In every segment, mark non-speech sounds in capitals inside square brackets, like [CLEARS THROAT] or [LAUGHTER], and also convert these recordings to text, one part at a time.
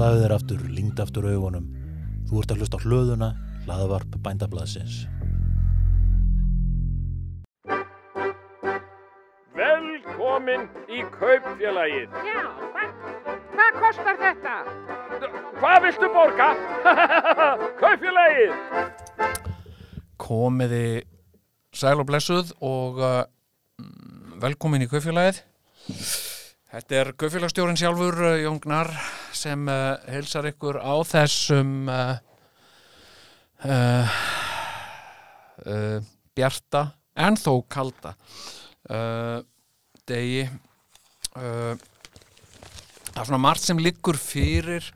Slaðu þér aftur, lingd aftur augunum. Þú ert að hlusta á hlöðuna, hlaðavarp bændablaðsins. Velkomin í kaupfélagið. Já, hvað, hvað kostar þetta? Hvað viltu borga? [LAUGHS] kaupfélagið. komiði sæl og blessuð og uh, velkomin í kaufélagið. Þetta er kaufélagstjórin sjálfur, uh, Jón Gnar, sem uh, heilsar ykkur á þessum uh, uh, bjarta en þó kalda degi. Það er svona margt sem liggur fyrir.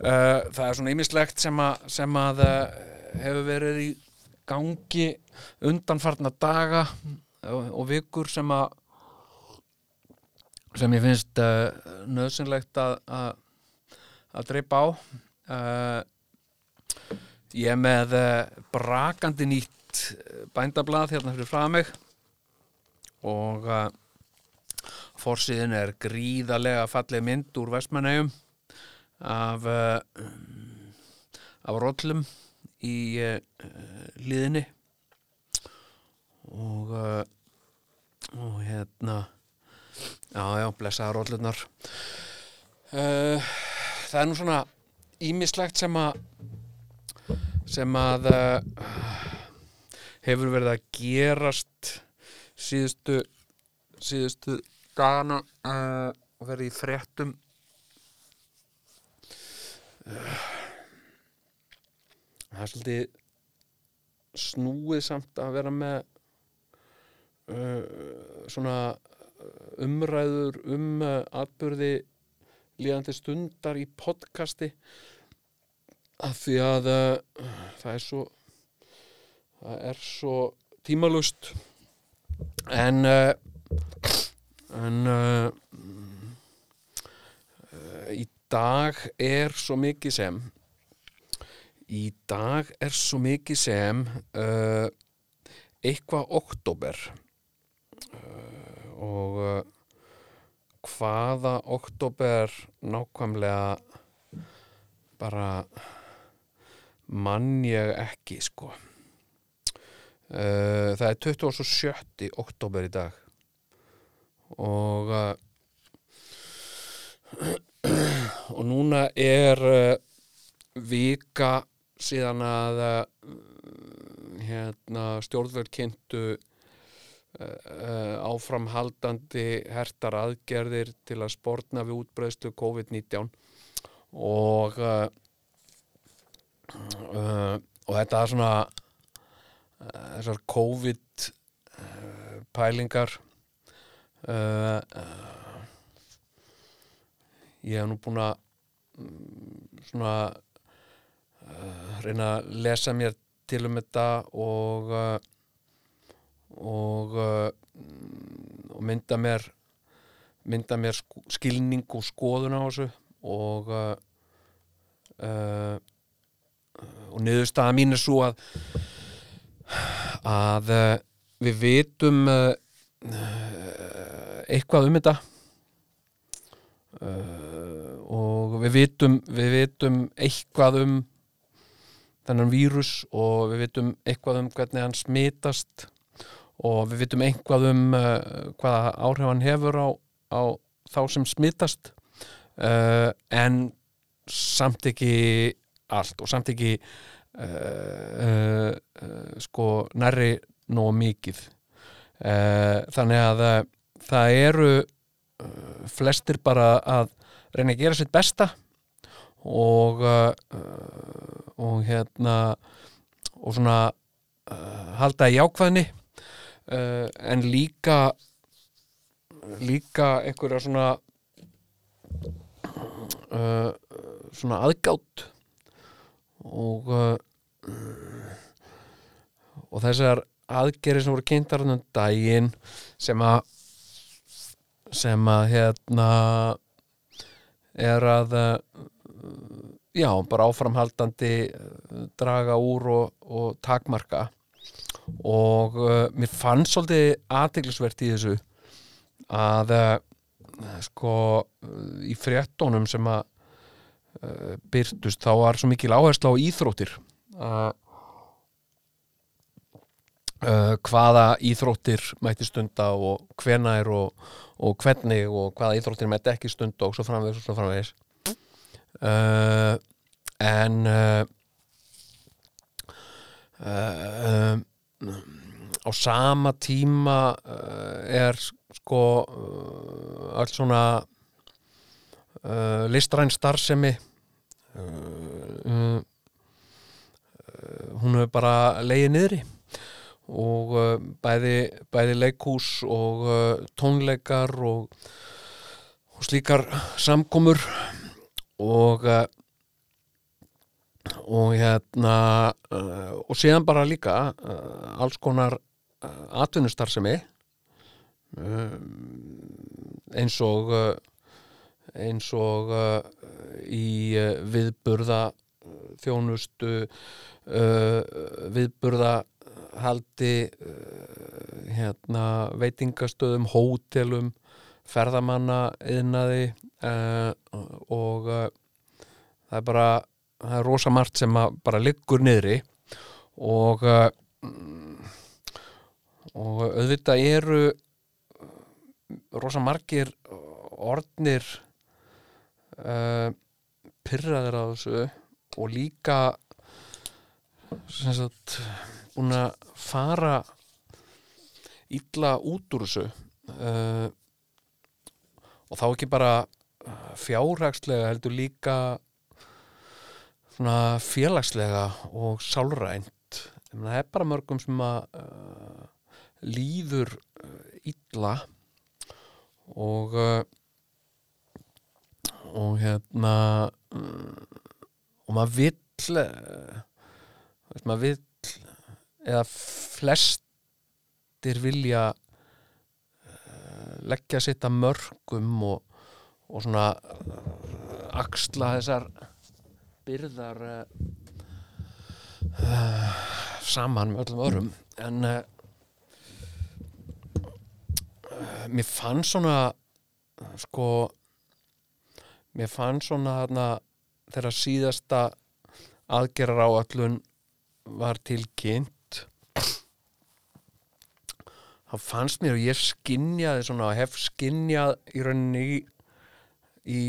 Það er svona ýmislegt sem, að- sem að hefur verið í gangi undanfarna daga og, og vikur sem að sem ég finnst nöðsynlegt að að að dreipa á. Uh, ég er með uh, brakandi nýtt eh, bændablað hérna fyrir frá mig. Og uh, forsíðin er gríðarlega falleg mynd úr Vestmannegjum af af rollum í liðinni. Og og hérna já, já, blessaða rollunar uh, það er nú svona ímislegt sem að sem að uh, hefur verið að gerast síðustu síðustu dagana uh, og verið í fréttum. Það er svolítið snúið samt að vera með uh, svona umræður um uh, atbyrði líðandi stundar í podcasti af því að uh, það er svo það er svo tímalust en uh, en uh, í dag er svo mikið sem í dag er svo mikið sem eitthvað oktober og hvaða oktober nákvæmlega bara mann ég ekki sko uh, það er 27. oktober í dag og uh, [CLEARS THROAT] og núna er uh, vika síðan að hérna, stjórnvöld kynntu áframhaldandi hertar aðgerðir til að sportna við útbreðslu COVID-19. Og uh, uh, og þetta er svona þessar COVID pælingar. Ég hef nú búin að mm, svona reyna að lesa mér til um þetta og og, mm, og mynda mér mynda mér sk skilning og skoðun á þessu og uh, uh, og niðurstaða mín er svo að að uh, við vitum eitthvað um þetta. Og við vitum við vitum eitthvað um þennan vírus og við vitum eitthvað um hvernig hann smitast og við vitum eitthvað um uh, hvaða áhrif hann hefur á, á þá sem smitast uh, en samt ekki allt og samt ekki uh, sko nærri nóg mikið. Þannig að það eru flestir bara að reyna að gera sitt besta og og hérna og svona halda í jákvæðni uh, en líka líka einhverja svona uh, svona aðgátt og uh, og þessar aðgerið sem voru kynntar um daginn sem að sem að hérna er að já, bara áframhaldandi draga úr og, og takmarka og uh, mér fann svolítið aðteglisvert í þessu að uh, sko í fréttónum sem að uh, byrtust þá var svo mikil áhersla á íþróttir að uh, hvaða íþróttir mætti stunda og hvenær og, og hvernig og hvaða íþróttir mætti ekki stunda og svo framvegis og svo framvegis. Uh, en uh, uh, á sama tíma uh, er sko allt svona uh, listræn starfsemi uh, hún hefur bara leiðið niðri. Og bæði, bæði leikhús og tónleikar og, og slíkar samkomur. Og og hérna uh, og síðan bara líka uh, alls konar uh, atvinnustarfsemi um, eins og eins og í viðburða þjónustu viðburða haldi hérna veitingastöðum, hótelum ferðamanna yðnaði og það er bara það er rosa margt sem bara liggur niðri og uh, og auðvitað eru rosa margir orðnir uh, pyrraðir á þessu og líka sem sagt búin að fara illa út úr þessu uh, og þá ekki bara fjárhagslega heldur líka svona félagslega og sálrænt. Það er bara mörgum sem að uh, líður uh, illa og uh, og hérna uh, og maður vill uh, maður vill eða flestir vilja leggja sitt að mörgum og, og svona axla þessar byrðar uh, saman með öllum öðrum. En uh, mér fann svona sko mér fann svona þarna þegar síðasta aðgerar á öllun var tilkynnt þá fannst mér og ég skinjaði svona hef skinjað í rauninni í, í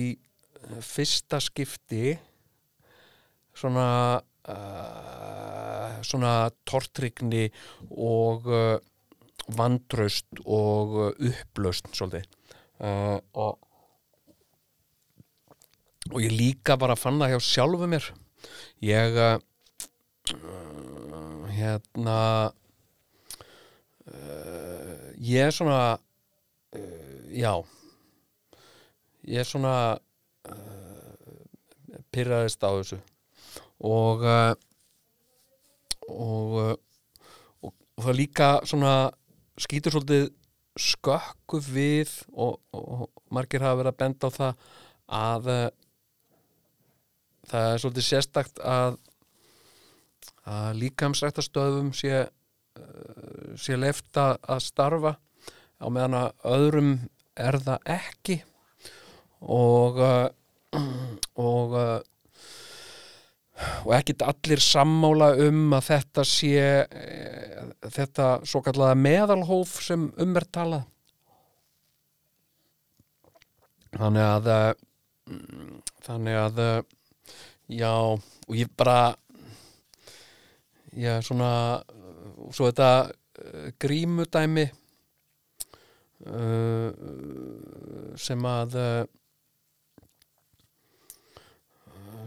fyrsta skipti svona uh, svona tortrygni og uh, vandraust og uh, upplaust svolítið. Og og ég líka bara fann það hjá sjálfu mér. Ég hérna ég er svona já ég er svona pyrraðist á þessu og uh, og, uh, og og það líka svona skýtur svolítið skökku við og, og, margir hafa verið að benda á það að uh, það er svolítið sérstakt að að líkamsrættastöðum sé sé lefta að starfa á meðan að öðrum er það ekki. Og [CLEARS THROAT] og og ekkit allir sammála um að þetta sé e, þetta svo kallaða meðalhóf sem um er talað. Þannig að eh, mm, þannig að eh, já, og ég bara já, svona svo þetta grímudæmi uh, sem að uh,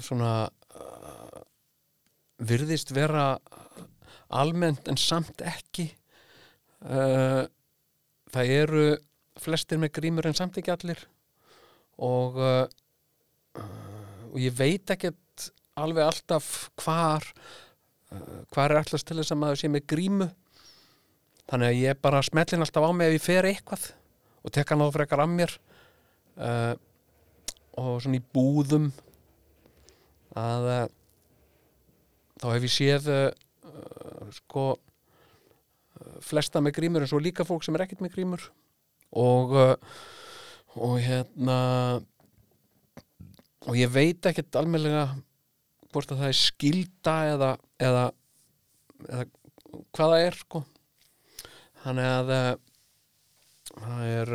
svona virðist vera almennt en samt ekki. Uh, það eru flestir með grímur en samt ekki allir. Og uh, og ég veit ekkert alveg alltaf hvar uh, hvar er alltaf til þess að maður sé með grímu. Þannig að ég bara smellin alltaf á mig ef ég fer eitthvað og tek hann á frekar af mér. Og svona í búðum að þá hef ég séð uh, sko uh, flesta með grímur en svo líka fólk sem er ekkert með grímur. Og og hérna og ég veit ekkert almennilega hvort að það er skilda eða, eða, eða hvað það er sko. Þannig að það er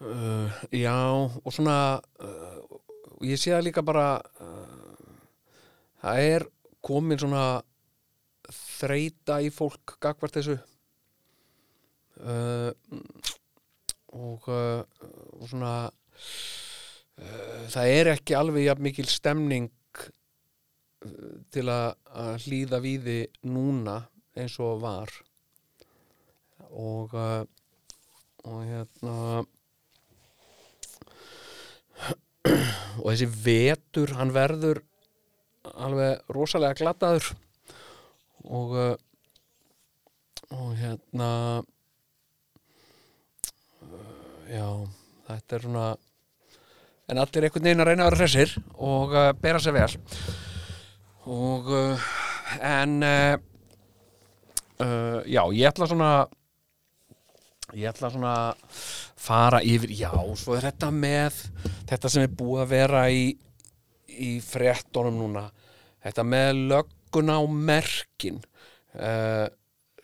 uh, já og svona uh, ég sé það líka bara uh, það er komin svona þreita í fólk gagvart þessu. Uh, og, uh, og svona uh, það er ekki alveg jafn mikil stemning uh, til að, hlýða víði núna eins og var. Og uh, og hérna [CLEARS THROAT] og þessi vetur hann verður alveg rosalega glataður. Og uh, og hérna uh, já þetta er svona en allir einhvern veginn að reyna að vera hressir og uh, bera sig vel. Og uh, en uh, já, ég ætla svona ég ætla svona fara yfir, já, svo er þetta með þetta sem er búið að vera í í fréttonum núna þetta með lögguna og merkin uh,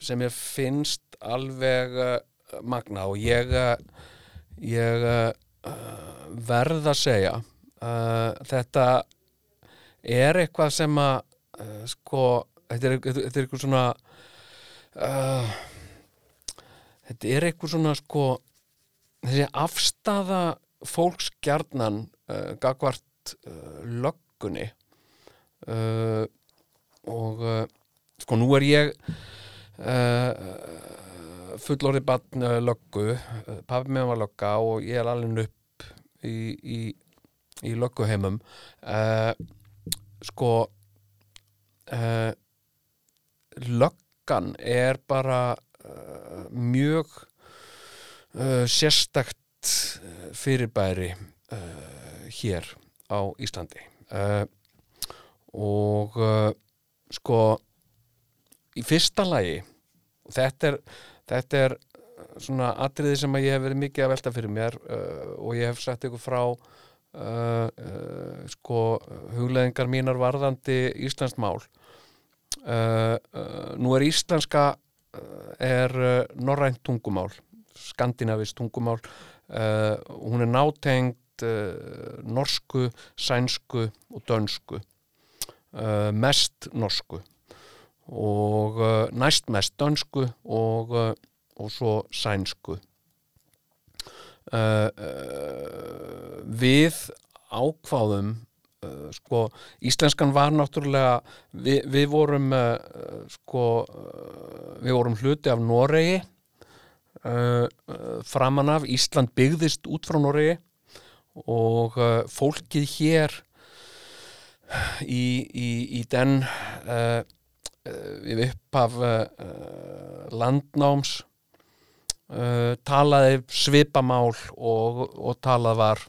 sem ég finnst alveg uh, magna og ég uh, ég verð að segja þetta er eitthvað sem að sko, þetta er, þetta er eitthvað svona þetta er eitthvað svona sko þessi afstafa fólks gjarnan uh, gagvart uh, löggunni uh, og uh, sko nú er ég uh, fullorði barn löggu. Pabbi með var lögga og ég er alveg upp í, í, í lögguheimum. Uh, sko löggan er bara mjög sérstakt fyrirbæri uh, hér á Íslandi. Uh, og uh, sko í fyrsta lagi þetta er, þetta er svona atriði sem ég hef verið mikið að velta fyrir mér uh, og ég hef sagt ykkur frá uh, uh, sko hugleðingar mínar varðandi Íslands mál. Uh, uh, nú er íslenska uh, er uh, norrænt tungumál skandinavist tungumál. Uh, hún er nátengd uh, norsku, sænsku og dönsku uh, mest norsku og uh, næst mest dönsku og, uh, og svo sænsku. Við ákváðum sko, íslenskan var náttúrulega við, við vorum sko, við vorum hluti af Noregi. Framan af Ísland byggðist út frá Noregi og fólkið hér í, í, í den uh, við upphaf uh, landnáms uh, talaði svipamál og, og talað var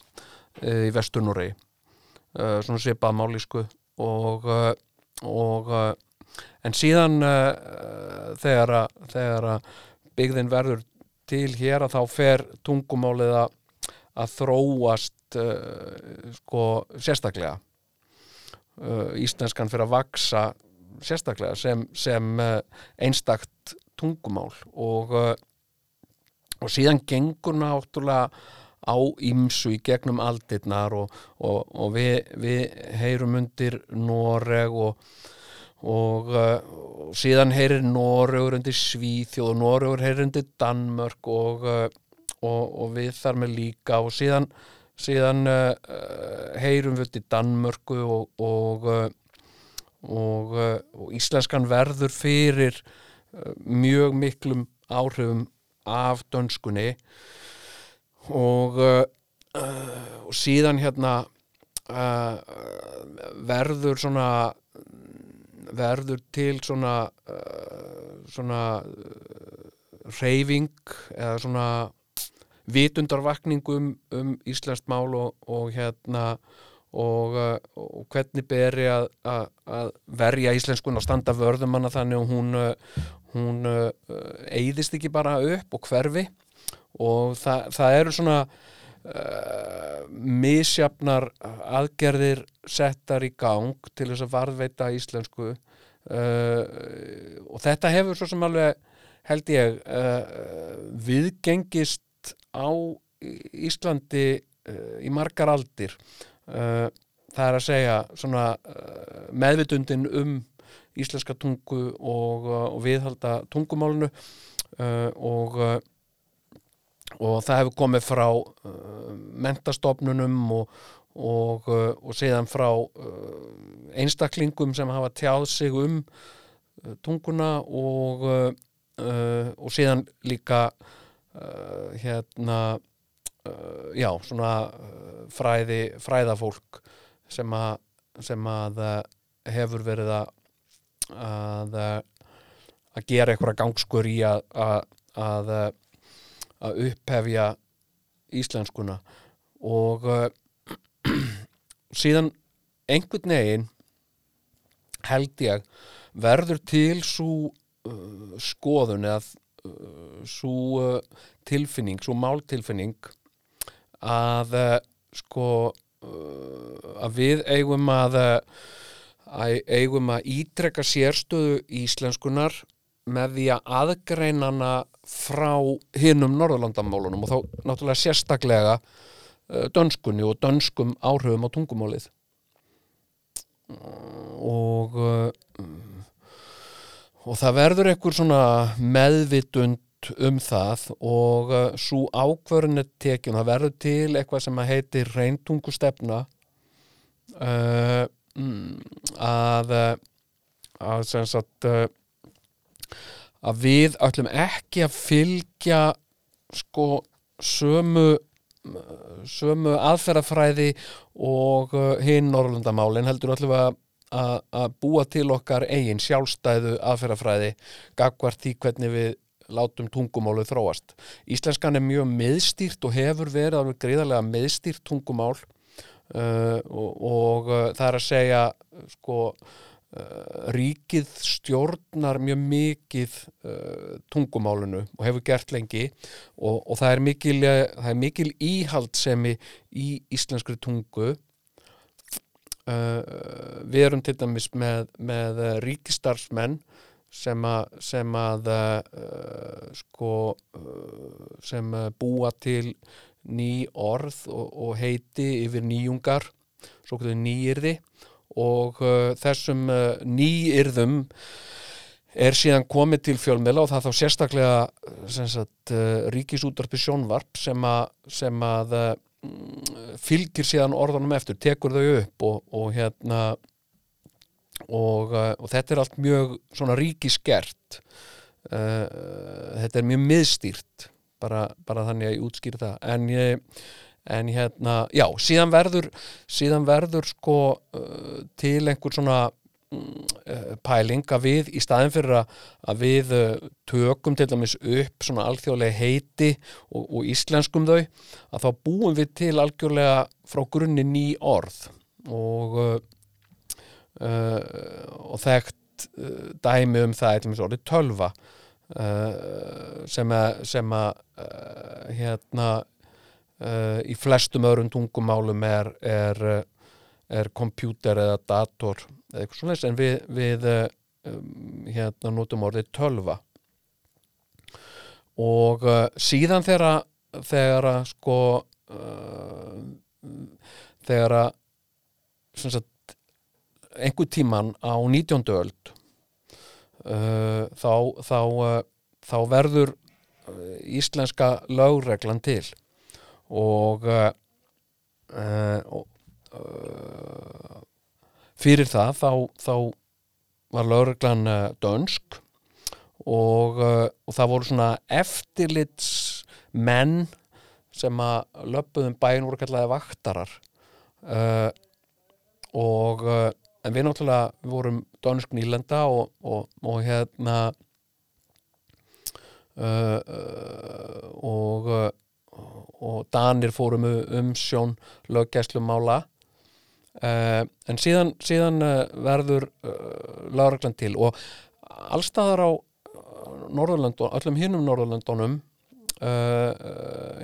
í Vestunúri svona svipað málisku og, og en síðan þegar, að, þegar að byggðin verður til hér að þá fer tungumálið að, að þróast sko sérstaklega uh, íslenskan fyrir að vaksa sérstaklega sem, sem uh, einstakt tungumál. Og, uh, og síðan gengur náttúrulega á ímsu í gegnum aldirnar og, og, og við, við heyrum undir Noreg og, og, uh, og síðan heyrir Noregur undir Svíþjóð og Noregur heyrir undir Danmörk og, uh, og, og við þar með líka. Og síðan, síðan uh, uh, heyrum við undir Danmörku og, og uh, og, og íslenskan verður fyrir mjög miklum áhrifum af dönskunni. Og, síðan hérna verður svona verður til svona svona reyfing eða svona vitundarvakning um, um íslenskt mál og, og hérna og, uh, og hvernig beri að, að, að verja íslenskun og standa vörðum hana þannig að hún, uh, hún uh, eyðist ekki bara upp og hverfi. Og það, það eru svona uh, misjafnar aðgerðir settar í gang til þess að varðveita íslensku uh, og þetta hefur svo sem alveg held ég uh, viðgengist á Íslandi uh, í margar aldir. Uh, það er að segja svona uh, meðvitundin um íslenska tungu og, og viðhalda tungumálinu uh, og og það hefur komið frá mentastofnunum og, og, og síðan frá einstaklingum sem hafa tjáð sig um tunguna og, og síðan líka uh, hérna uh, já, svona uh, fræði, fræðafólk sem að, sem að hefur verið að að, að gera eitthvað gangskur í að, að, að upphefja íslenskuna. Og [CLEARS THROAT] síðan einhvern veginn held ég verður til svo uh, skoðun eða svo uh, tilfinning, svo máltilfinning að uh, sko uh, að við eigum að, að eigum að ítrekka sérstöðu íslenskunar með því að aðgreina hana frá hinnum Norðurlandamálunum og þá náttúrulega sérstaklega dönskunni og dönskum áhrifum á tungumálið. Og og það verður einhver svona meðvitund um það og uh, svo ákvörðin er tekin, það verður til eitthvað sem að heitir reyntungu uh, mm, að uh, að sem sagt uh, að við ætlum ekki að fylgja sko sömu sömu aðferðafræði og uh, hinn Norrlandamálin heldur ætlum að, að, búa til okkar eigin sjálfstæðu aðferðafræði gagvart því hvernig við látum tungumálu þróast. Íslenskan er mjög miðstýrt og hefur verið alveg greiðarlega miðstýrt tungumál uh, og, og uh, það er að segja sko uh, ríkið stjórnar mjög mikið uh, tungumálunu og hefur gert lengi og, og það, er mikil, eh, það er mikil íhaldsemi í íslenskri tungu uh, við erum til dæmis með, með uh, ríkistarfsmenn sem að, sem að uh, sko uh, sem búa til ný orð og, og heiti yfir nýjungar svo hvernig nýyrði. Og uh, þessum nýyrðum er síðan komið til fjölmiðla og það þá sérstaklega sagt, ríkisútvarpi sjónvarp sem að, sem að fylgir síðan orðunum eftir, tekur þau upp og, og hérna og, uh, og þetta er allt mjög svona ríkiskert. Uh, þetta er mjög miðstýrt bara, bara þannig að ég útskýri það. En ég en hérna, já, síðan verður síðan verður sko uh, til einhver svona pæling að við í staðin fyrir að, við uh, tökum til dæmis upp svona alþjóðlega heiti og, og íslenskum þau að þá búum við til algjörlega frá grunni ný orð og uh, uh, og þekkt uh, dæmi um það eitthvað orðið tölva sem að, sem að hérna í flestum öðrum tungumálum er, er, er kompjúter eða dator eða eitthvað svona en við, við uh, um, hérna notum orðið tölva og uh, síðan þegar þegar að sko uh, þegar að einhver tíman á 19. öld uh, þá þá, þá verður íslenska lögreglan til og uh, uh, og, uh, fyrir það þá, þá var lögreglan uh, dönsk og, uh, og það voru svona eftirlits menn sem að löpuðum bæinn voru kallaði vaktarar. Uh, og en við náttúrulega við vorum dönsk nýlenda og, og, og hérna uh, uh, og og Danir fórum um sjón löggæslumála uh, en síðan, síðan uh, verður uh, lögreglan til og allstaðar á Norðurlöndun, öllum hinnum Norðurlöndunum uh,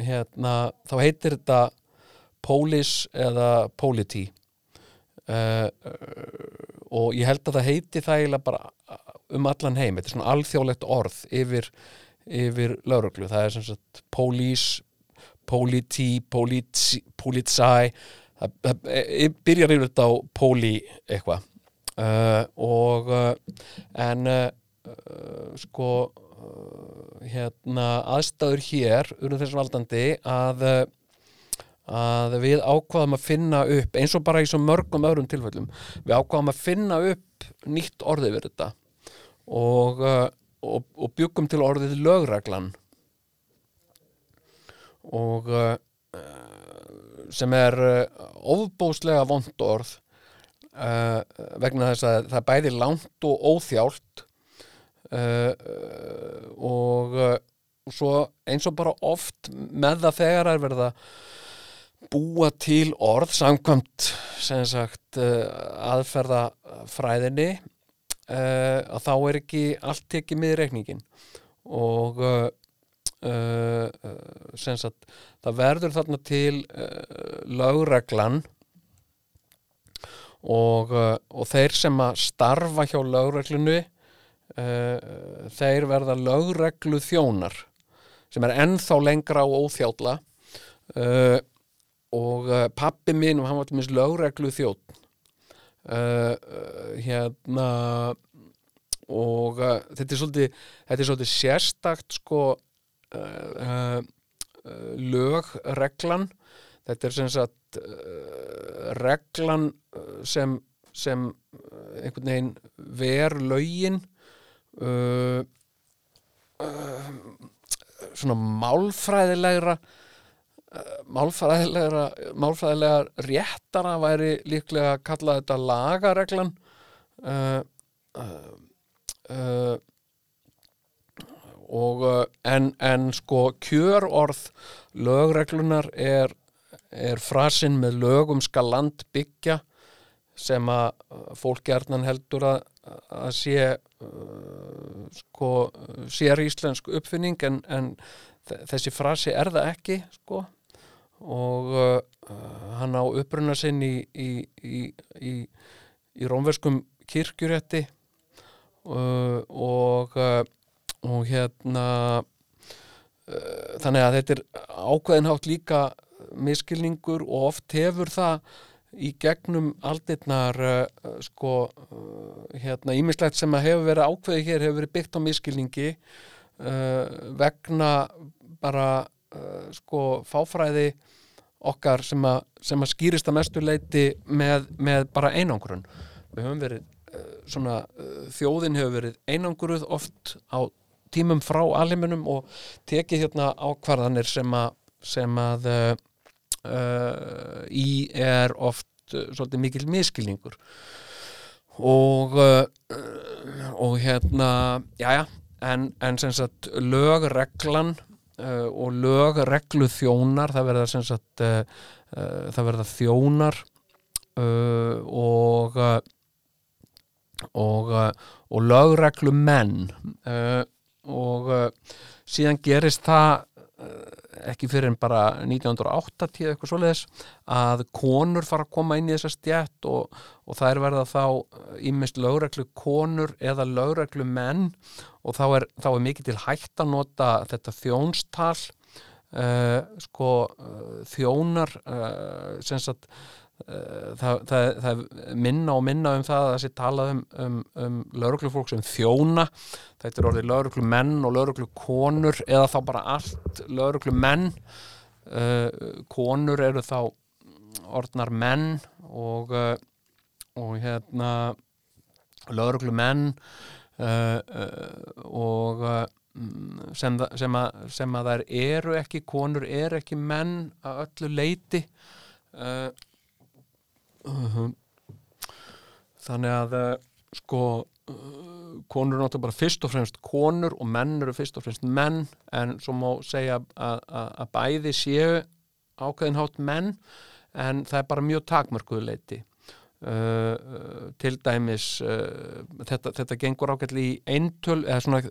hérna, þá heitir þetta Police eða Polity uh, og ég held að það heiti það eiginlega bara um allan heim. Þetta er svona alþjóðlegt orð yfir, yfir lauruglu, það er sem sagt police, politi politi, politsai það, byrjar yfir þetta á poli eitthvað. Uh, og uh, en uh, uh, sko hérna aðstæður hér urðu þess valdandi að að við ákvaðum að finna upp eins og bara í svo mörgum öðrum tilfellum við ákvaðum að finna upp nýtt orðið við þetta. Og, og, og byggum til orðið lögreglan. Og sem er uh, ofbóðslega vond orð uh, vegna þess að það bæði langt og óþjált uh, og svo eins og bara oft með það þegar er verið að búa til orð samkvæmt sem sagt aðferðafræðinni að þá er ekki allt tekið með reikningin og uh, uh, það verður þarna til uh, lögreglan og, uh, og þeir sem að starfa hjá lögreglunu uh, þeir verða lögreglu þjónar sem er ennþá lengra og óþjálla uh, og uh, pappi minn og hann var til þjótt uh, uh, hérna og þetta er svolítið þetta er svolítið sérstakt sko uh, uh, lögreglan. Þetta er sem sagt uh, reglan uh, sem, sem einhvern veginn ver lögin svona málfræðilegra málfræðilegra málfræðilega réttara væri líklega að kalla þetta lagareglan. Uh, uh, og uh, en, en sko kjörorð lögreglunar er, er frasinn með lögum skal land byggja sem að uh, fólk gerðnan heldur að, að sé uh, sko sér íslensk uppfinning en, en þe- þessi frasi er það ekki sko. Og uh, hann á uppruna sinn í, í, í, í, rómverskum kirkjurétti uh, og uh, og hérna uh, þannig að þetta er ákveðinhátt líka miskilningur og oft hefur það í gegnum aldirnar uh, sko uh, hérna ímislegt sem að hefur verið ákveðið hér hefur verið byggt á miskilningi vegna bara sko fáfræði okkar sem að, sem að skýrist að mestu leiti með, með bara einangrun. Við höfum verið svona þjóðin hefur verið einangruð oft á tímum frá alheiminum og tekið hérna ákvarðanir sem að, sem að uh, í er oft uh, svolítið mikil miskilningur og uh, og hérna jájá, en, en sem sagt lögreglan og lögreglu þjónar það verða sem sagt það verða þjónar og og, og lögreglu menn uh, og uh, síðan gerist það uh, ekki fyrir en bara 1980 eitthvað svoleiðis að konur fara að koma inn í þessa stjætt og, og þær verða þá ímest lögreglu konur eða lögreglu menn og þá er, þá er mikið til hægt að nota þetta þjónstal uh, sko þjónar uh, sem sagt það, það, það minna og minna um það að það sé talað um, um, um lauruglufólk sem þjóna. Þetta er orðið lauruglu menn og lauruglu konur eða þá bara allt lauruglu menn uh, konur eru þá orðnar menn og, uh, og hérna lauruglu menn uh, uh, og uh, sem, sem, að, sem að þær eru ekki konur eru ekki menn að öllu leiti uh, uh, þannig að uh, sko uh, konur eru náttúrulega bara fyrst og fremst konur og menn eru fyrst og fremst menn en svo má segja að, bæði séu ákveðinhátt menn en það er bara mjög takmörkuðu leiti uh, uh, til dæmis uh, þetta, þetta gengur ágætli í eintöl eða svona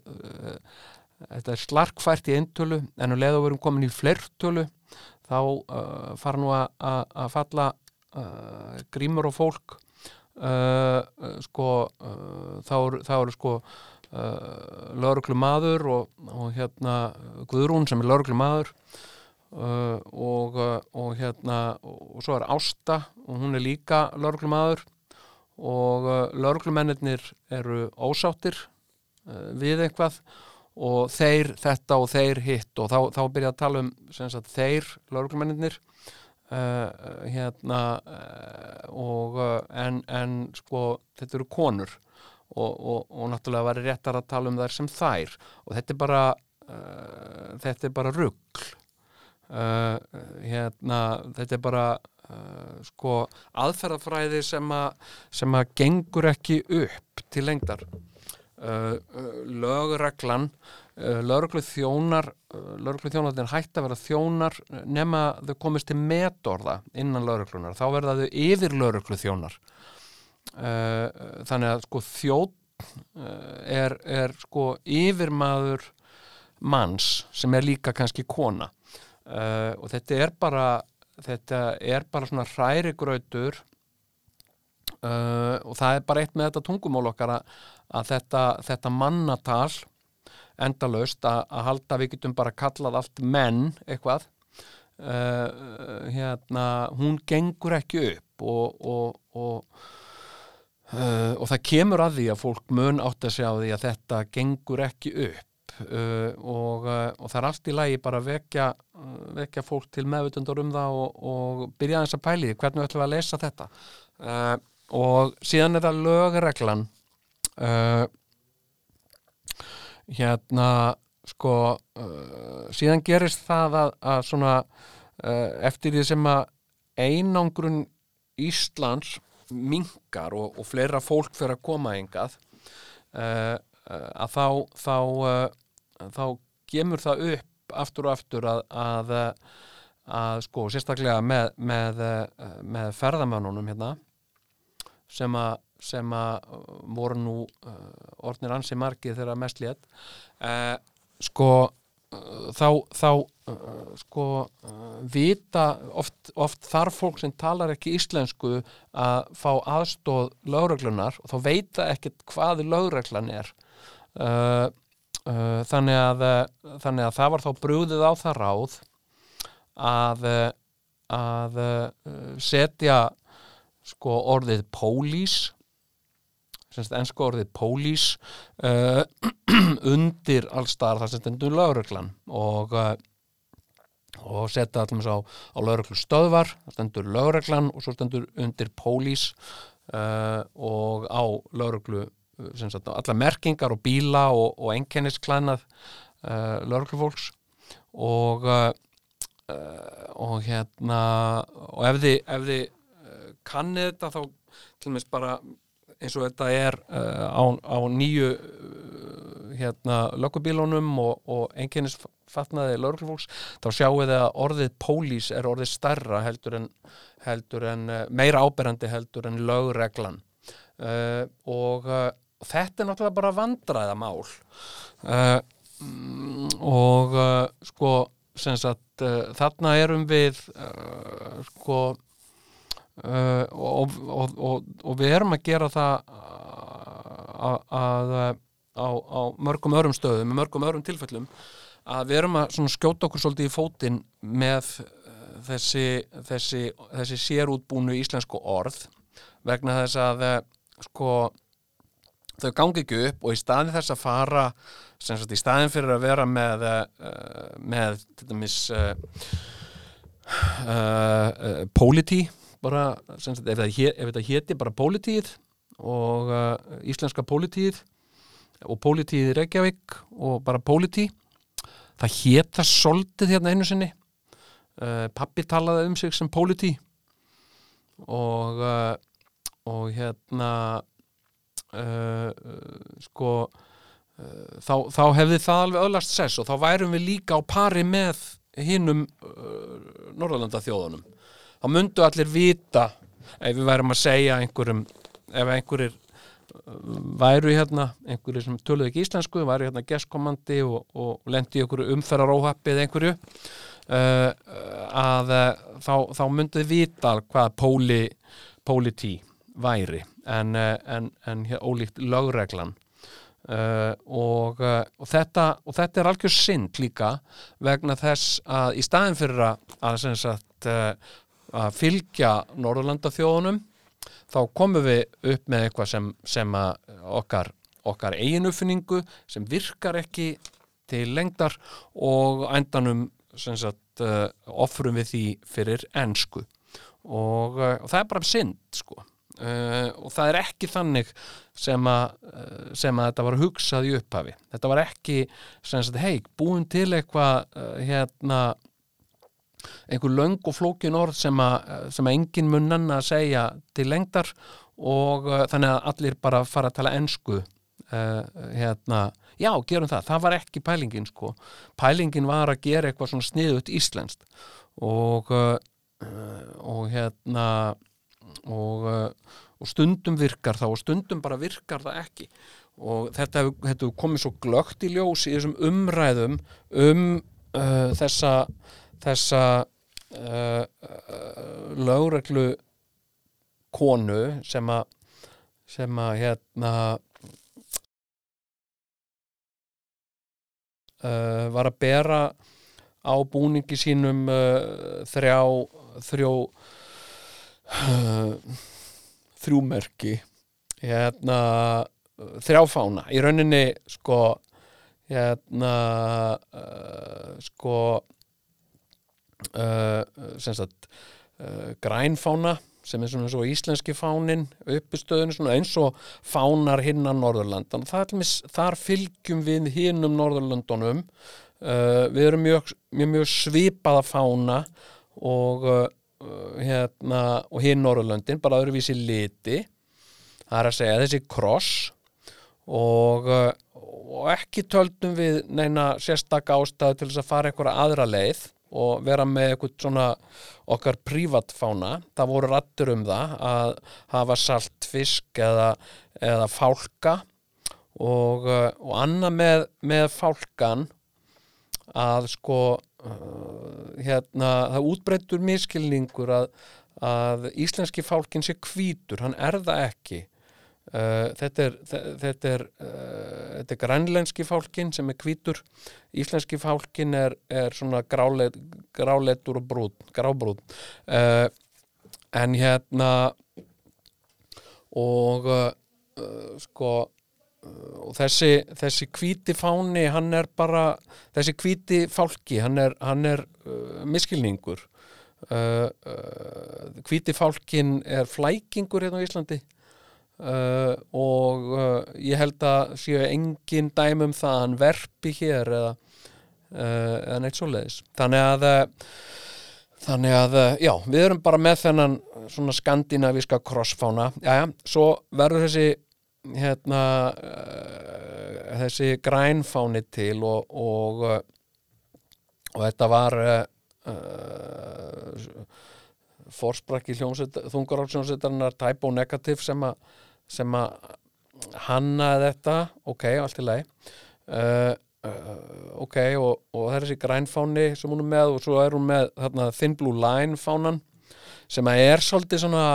þetta er slarkfært í eintölu en um leið og við erum komin í flertölu þá fara nú að falla uh, grímur og fólk. Uh, sko þá eru þá eru sko lauruglu maður og, og hérna Guðrún sem er lauruglu maður og, og hérna og, svo er Ásta og hún er líka lauruglu maður og lauruglumennir eru ósáttir við eitthvað og þeir þetta og þeir hitt og þá, þá byrja að tala um sagt, þeir lauruglumennir uh, hérna uh, og en, en sko þetta eru konur og, og, og náttúrulega væri réttar að tala um þær sem þær. Og þetta er bara uh, þetta er bara rugl. Uh, hérna þetta er bara sko aðferðafræði sem að sem að gengur ekki upp til lengdar. Lögreglan uh, lögreglu þjónar uh, lögreglu þjónarnir hætt að vera þjónar uh, nema þau komist til metorða innan lögreglunar, þá verða þau yfir lögreglu þjónar þannig að sko uh, er, er sko yfirmaður manns sem er líka kannski kona. Og þetta er bara þetta er bara svona hrærigrautur uh, og það er bara eitt með þetta tungumál okkar að þetta, þetta mannatal endalaust að, halda við getum bara kallað allt menn eitthvað. Uh, hérna, hún gengur ekki upp og, og, og Uh, og það kemur að því að fólk mun átt að segja á því að þetta gengur ekki upp. Uh, og, uh, og það er allt í lagi bara að vekja, uh, vekja fólk til meðvutundar um það og, og byrja aðeins að pæli hvernig ætlum við að lesa þetta. Og síðan er það lögreglan hérna sko uh, síðan gerist það að, að svona uh, eftir því sem að einangrun Íslands minkar og, og fleira fólk fyrir að koma engað uh, að þá þá, uh, þá gemur það upp aftur og aftur að, að, að sko sérstaklega með, með, uh, með ferðamannunum hérna sem að sem að voru nú uh, orðnir ansi margið þegar mest létt uh, sko uh, þá, þá uh, sko uh, vita oft, oft þarf fólk sem talar ekki íslensku að fá aðstóð lögreglunar og þá veita ekkert hvað lögreglan er. Uh, uh, þannig, að, uh, þannig að það var þá brúðið á það ráð að, uh, að uh, setja sko orðið pólís ennsku orðið pólís uh, [CLEARS THROAT] undir allstar þar sem stendur lögreglan og uh, og setja allum á, á lögreglu stöðvar, það stendur lögreglan og svo stendur undir pólís uh, og á sem sagt, alla merkingar og bíla og, og einkennisklæðnað uh, lögreglufólks. Og og hérna og ef þið, ef þið kannið þetta þá til dæmis bara eins og þetta er uh, á, á nýju uh, hérna löggubílunum og, og einkennisfatnaði lögreglufólks, þá sjáu þið að orðið pólís er orðið starra heldur en, heldur en uh, meira áberandi heldur en lögreglan. Uh, og uh, þetta er náttúrulega bara vandræðamál uh, mm, og uh, sko sem sagt uh, þarna erum við uh, sko uh, og, og, og, og við erum að gera það að, að á, á mörgum örum stöðum, með mörgum örum tilfellum að við erum að skjóta okkur svolítið í fótinn með uh, þessi, þessi, þessi sérútbúnu íslensku orð vegna þess að sko þau gangi ekki upp og í staðin þess að fara sagt í staðin fyrir að vera með með til dæmis uh, uh, politi bara sagt ef það, hé- ef þetta héti bara politíð og uh, íslenska politíð og politíð í Reykjavík og bara politi það héta soldið hérna einu sinni. Uh, pappi talaði um sig sem politi og uh, og hérna uh, sko uh, þá, þá hefði það alveg öðlast sess og þá værum við líka á pari með hinnum uh, Norðalanda þjóðunum þá myndu allir vita ef við værum að segja einhverjum ef einhverjir væru hérna einhverju sem töluðu ekki íslensku væru hérna gestkomandi og, og lendi einhverju umferðaróhappi eða einhverju uh, að uh, þá, þá myndið vita hvað póli, pólití væri en, uh, en, en hér, ólíkt lögreglan. Uh, og, uh, og, þetta, og þetta er algjör synd líka vegna þess að í staðin fyrir að, að, sagt, uh, að fylgja Norðurlanda þjóðunum þá komum við upp með eitthvað sem, sem okkar, okkar eigin uppfinningu sem virkar ekki til lengdar og endanum sagt uh, offrum við því fyrir ensku. Og, uh, og það er bara synd sko. Uh, og það er ekki þannig sem að, sem að þetta var hugsað í upphafi. Þetta var ekki hei, búin til eitthvað uh, hérna einhver löng og flókin orð sem að, sem að engin munnan að segja til lengdar og uh, þannig að allir bara fara að tala ensku uh, hérna, já, gerum það, það var ekki pælingin sko, pælingin var að gera eitthvað svona sniðut íslenskt og uh, og hérna og, og stundum virkar það og stundum bara virkar það ekki. Og þetta hefur, komið svo glögt í ljós í þessum umræðum um þessa þessa uh, lögreglu konu sem að sem að hérna uh, var að bera á búningi sínum uh, þrjá þrjó þrjúmerki hérna þrjáfána í rauninni sko hérna sko sagt uh, grænfána sem er svona svo íslenski fánin uppistöðinu svona eins og fánar hinna Norðurlandan. Það, er mis, þar fylgjum við hinnum Norðurlandunum uh, við erum mjög, mjög, mjög svipaða fána og uh, hérna og hinn Norðurlandin bara öðruvísi liti. Það er að segja þessi kross og, uh, og ekki töldum við neina sérstak ástæðu til þess að fara einhverja aðra leið og vera með eitthvað svona okkar prívatfána, það voru rattur um það að hafa salt fisk eða, eða fálka og, uh, og annað með, með fálkan að sko uh, hérna, það útbreytur miskilningur að, að íslenski fálkin sé hvítur, hann er það ekki Uh, þetta er, þetta er, uh, er grænlenski fálkin sem er hvítur. Íslenski fálkin er, er svona grálet, gráletur og brún grábrún. Uh, en hérna og sko og þessi, þessi hvíti fáni hann er bara þessi hvíti fálki, hann er, hann miskilningur hvíti fálkin er flækingur hérna á Íslandi Uh, og uh, ég held að séu engin dæmum það að hann verpi hér eða, uh, eða neitt svo leiðis þannig að þannig að, já, við erum bara með þennan svona skandinavíska krossfána, já, já, svo verður þessi hérna þessi grænfáni til og og, og þetta var fórsprakki þungarátsjónsettarnar typo negativ sem að sem að hanna þetta, ok, allt í lagi. Uh, uh, ok, og, og það er þessi grænfáni sem hún er með og svo er hún með þarna Thin Blue Line fánan sem að er svolítið svona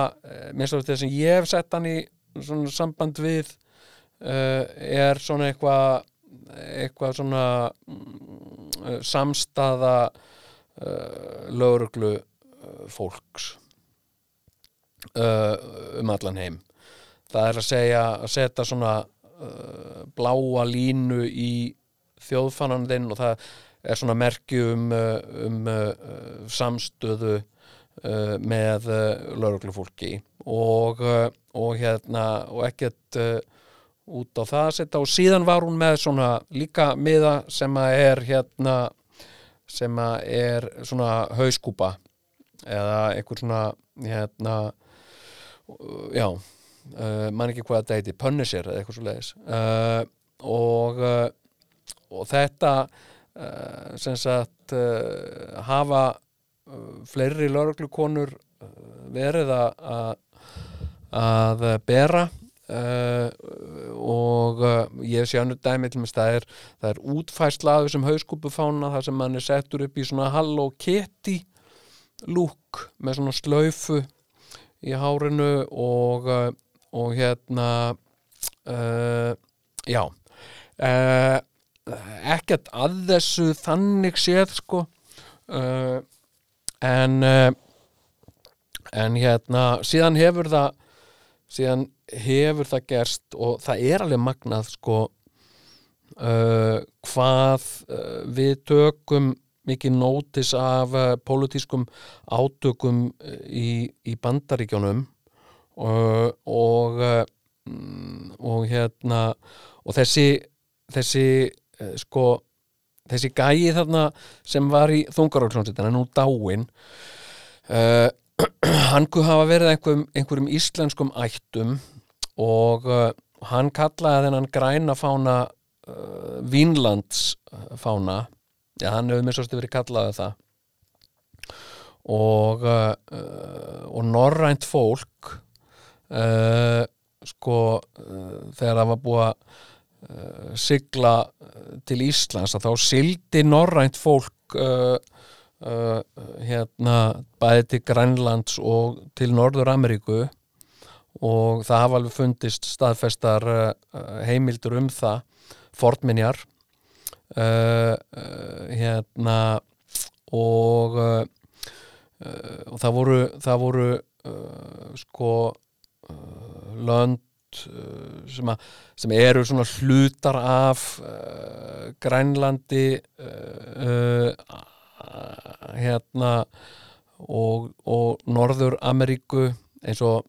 minnst af þetta sem ég hef sett hann í svona samband við uh, er svona eitthvað eitthvað svona uh, samstaða uh, fólks um allan heim það er að segja að setja svona uh, bláa línu í þjóðfannan þinn og það er svona merki um, uh, um uh, samstöðu uh, með uh, lauruglufólki og, uh, og hérna og ekkert út á það að setja. Og síðan var hún með svona líka miða sem að er hérna sem að er svona hauskúpa eða eitthvað svona hérna já uh, man ekki hvað þetta heiti, Punisher eða eitthvað svo leiðis uh, og, uh, og þetta sem sagt hafa fleiri lauruglukonur verið að að bera. Uh, og uh, ég sé önnur dæmi til mér það það er útfærsla af þessum hauskúpufána þar sem hann er settur upp í svona Hello Kitty lúk með svona slaufu í hárinu og, uh, og hérna uh, já uh, ekkert að þessu þannig séð sko. Uh, en uh, en hérna síðan hefur það síðan hefur það gerst og það er alveg magnað sko uh, hvað uh, við tökum mikið nótis af pólitískum átökum í, í bandaríkjónum uh, og uh, mm, og hérna og þessi þessi uh, sko þessi gæi þarna sem var í þungarálsjónsettina nú dáinn uh, [CLEARS THROAT] hann kuð hafa verið einhverjum, einhverjum íslenskum ættum og uh, hann kallaði þennan græna fána uh, Vínlands fána já, hann hefur mér svolítið verið kallaði það. Og og norrænt fólk uh, sko uh, þegar það var búið að uh, sigla til Íslands að þá sildi norrænt fólk hérna bæði til Grænlands og til Norður Ameríku og það hafa alveg fundist staðfestar heimildur um það fornminjar. Hérna og og það voru það voru sko lönd uh, sem, að, sem eru svona hlutar af uh, Grænlandi uh, uh, hérna og, og Norður Ameríku eins og,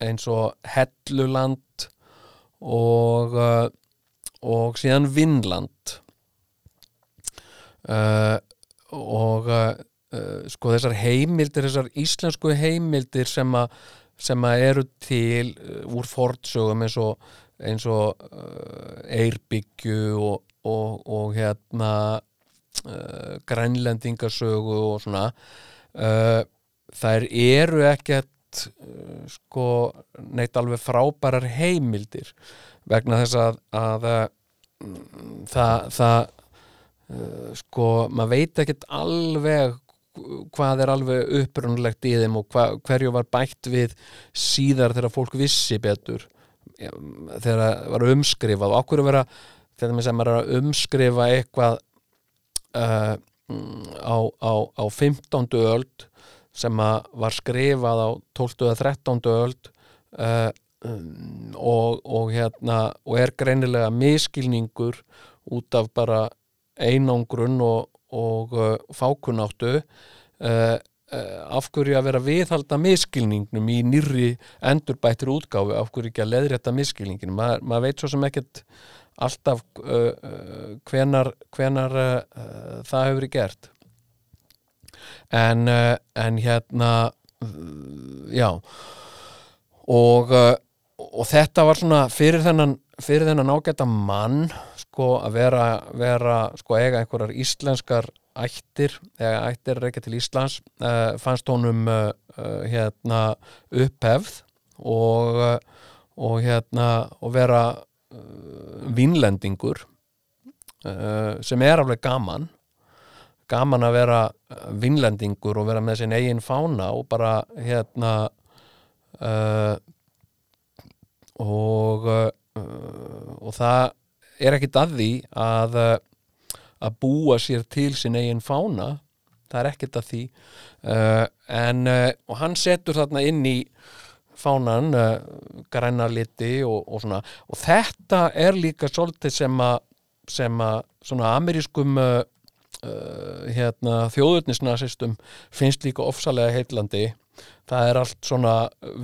og Helluland og og síðan Vinland uh, og sko þessar heimildir þessar íslensku heimildir sem að sem eru til uh, úr fortsögum eins og eins og uh, Eirbyggju og, og, og hérna uh, grænlendingasögu og svona uh, þær eru ekkert uh, sko neitt alveg frábærar heimildir vegna þess að, að uh, það, það uh, sko, maður veit ekkert alveg hvað er alveg upprunalegt í þeim og hva, hverju var bætt við síðar þegar fólk vissi betur þegar það var umskrifað og að vera þegar maður sem er að umskrifa eitthvað uh, á, á, á 15. öld sem var skrifað á 12. eða 13. öld uh, um, og, og hérna og er greinilega miskilningur út af bara einangrun og, og uh, fákunáttu uh, uh, af hverju að vera viðhalda miskilningnum í nýrri endurbættir útgáfu, af hverju ekki að leðrétta miskilninginu, Ma, maður veit svo sem ekkert alltaf hvenar, hvenar það hefur gert. En, en hérna já. Og, og þetta var svona fyrir þennan, fyrir þennan ágæta mann sko að vera, vera sko eiga einhverjar íslenskar ættir, eða ættir er ekki til Íslands uh, fannst honum uh, hérna upphefð og, og hérna og vera vínlendingur uh, sem er alveg gaman. Gaman að vera vinnlendingur og vera með sinn eigin fána og bara hérna uh, og uh, og það er ekkit að því að uh, að búa sér til sinn eigin fána. Það er ekkit að því. Uh, en og hann setur þarna inn í fánan græna liti og, og svona. Og þetta er líka svolítið sem að sem að svona amerískum uh, hérna, þjóðurnisnasistum finnst líka ofsalega heillandi. Það er allt svona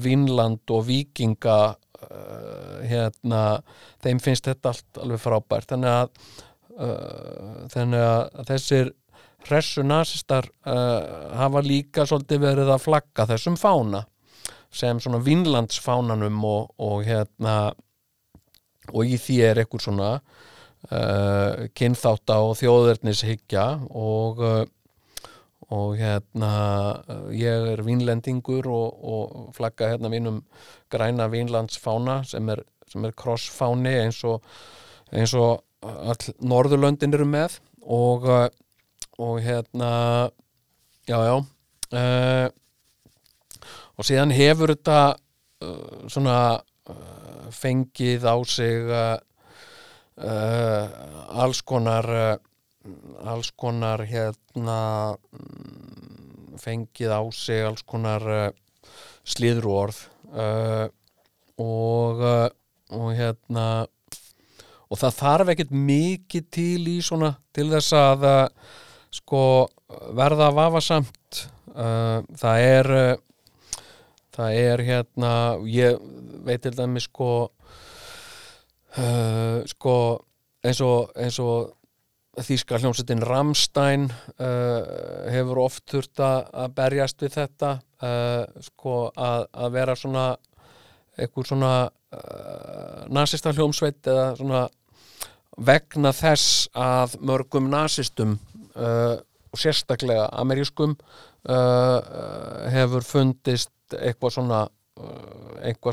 Vínland og Víkinga hérna, þeim finnst þetta allt alveg frábært. Þannig að, uh, þannig að þessir hressu nasistar uh, hafa líka svolítið verið að flagga þessum fána sem svona Vínlandsfánanum og, og hérna og í því er ekkur svona uh, kynþátta og þjóðurnishyggja og og hérna ég er vínlendingur og, og flagga hérna mínum græna vínlandsfána sem er sem er krossfáni eins og eins og all Norðurlöndin eru með. Og, og hérna já, já uh, og síðan hefur þetta uh, svona uh, fengið á sig alls konar alls konar hérna mm, fengið á sig alls konar uh, slíðrúorð uh, og uh, og hérna og það þarf ekkert mikið til í svona til þess að sko verða vafasamt. Það er það er hérna ég veit til dæmis sko sko eins og, eins og þýska hljómsveitin Rammstein uh, hefur oft þurft að berjast við þetta uh, sko að, að vera svona eitthvað svona uh, nasista hljómsveit eða svona vegna þess að mörgum nasistum uh, og sérstaklega amerískum uh, uh, hefur fundist eitthvað svona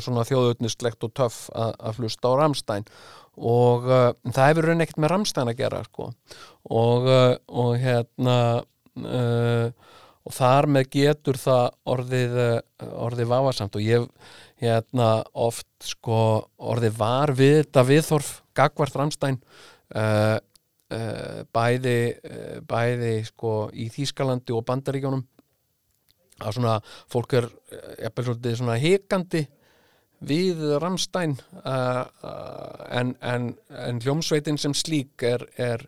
svona þjóðutnistlegt og töff að, að hlusta á Ramstein og uh, það hefur raun ekkert með Ramstein að gera sko. og, uh, og hérna uh, og þar með getur það orðið uh, orðið vafasamt og ég hérna oft sko orðið var við þetta viðþorf gagvart Ramstein uh, uh, bæði bæði sko í Þýskalandi og Bandaríkjónum að svona fólk er jafnvel svolítið svona hikandi við Ramstein uh, uh, en, en, en hljómsveitin sem slík er, er,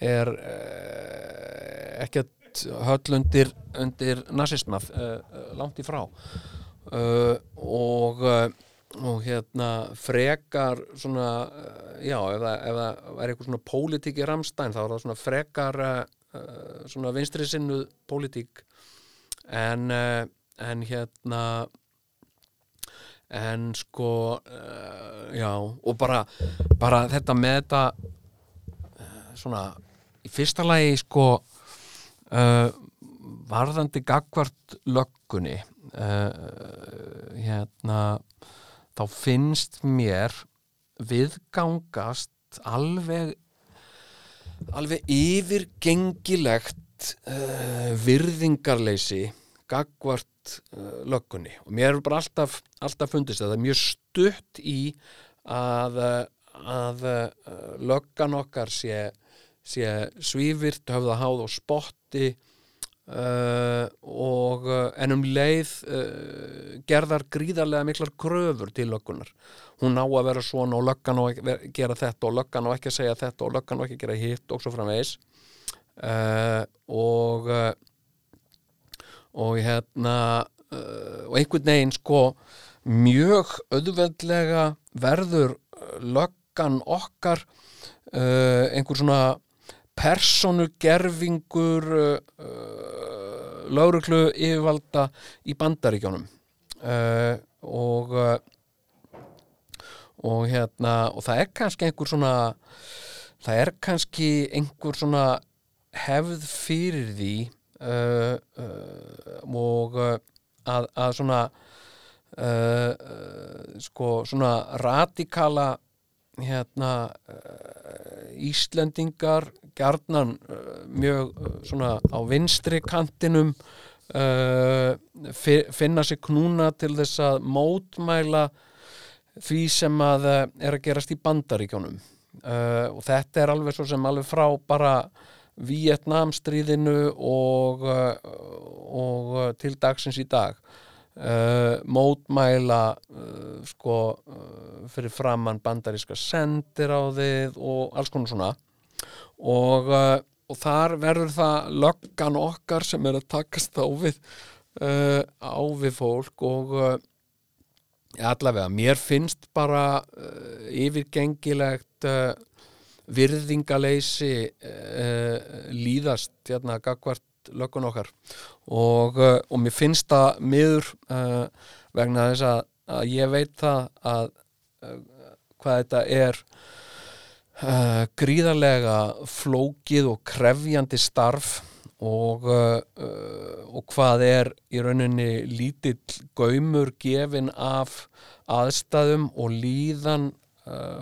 er uh, ekkert höll undir, undir nazismað uh, uh, langt í frá. Uh, og og hérna frekar svona, já, ef það, er eitthvað svona pólitík í Ramstein þá er það svona frekar svona vinstri sinnuð pólitík. En, en hérna en sko uh, já, og bara bara þetta með þetta uh, svona, í fyrsta lagi sko uh, varðandi gagvart löggunni hérna þá finnst mér viðgangast alveg alveg yfirgengilegt virðingarleysi gagvart uh, löggunni. Og mér er bara alltaf, alltaf fundist að það er mjög stutt í að, uh, að uh, löggan okkar sé, sé svífirt, höfða háð og spotti uh, og uh, en um leið uh, gerðar gríðarlega miklar kröfur til löggunar hún á að vera svona og löggan á að gera þetta og löggan á ekki að segja þetta og löggan á ekki að gera hitt og svo framvegis. Og uh, og hérna uh, og einhvern veginn sko mjög auðveldlega verður uh, löggan okkar uh, einhver svona personugerfingur uh, lauruglu yfirvalda í bandaríkjónum uh, og og hérna og það er kannski einhver svona það er kannski einhver svona hefð fyrir því og uh, að, að svona uh, uh, sko svona radikala hérna uh, Íslendingar uh, mjög uh, svona á vinstri kantinum uh, fi- finna sig knúna til þess að mótmæla því sem að er að gerast í bandaríkjónum uh, og þetta er alveg svo sem alveg frá bara Vietnamstríðinu og, uh, og uh, til dagsins í dag. Uh, mótmæla uh, sko uh, fyrir framann bandaríska sendiráðið og alls konar svona. Og, og þar verður það löggan okkar sem er að takast á við á við fólk og allavega, mér finnst bara yfirgengilegt virðingaleysi uh, líðast hérna gagvart löggun okkar. Og, uh, og mér finnst það miður uh, vegna þess að, að ég veit það að hvað þetta er gríðarlega flókið og krefjandi starf og, og hvað er í rauninni lítill gaumur gefin af aðstæðum og líðan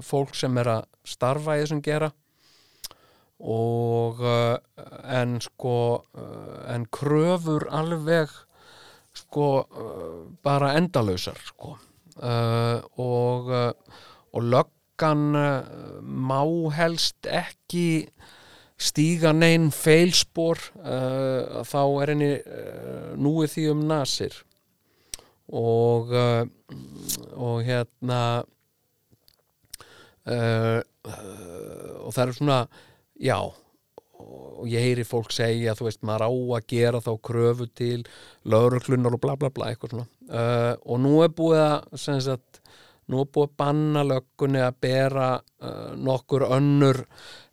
fólk sem er að starfa í þessum gera. Og uh, en sko uh, en kröfur alveg sko uh, bara endalausar sko. Og og löggan má helst ekki stíga neinn feilspor uh, þá er henni uh, núið því um nasir. Og uh, og hérna uh, og það er svona já og ég heyri fólk segja þú veist maður á að gera þá kröfu til lauruklunar og bla bla bla eitthvað svona. Uh, og nú er búið að sem sagt, nú er búið að banna löggunni að bera uh, nokkur önnur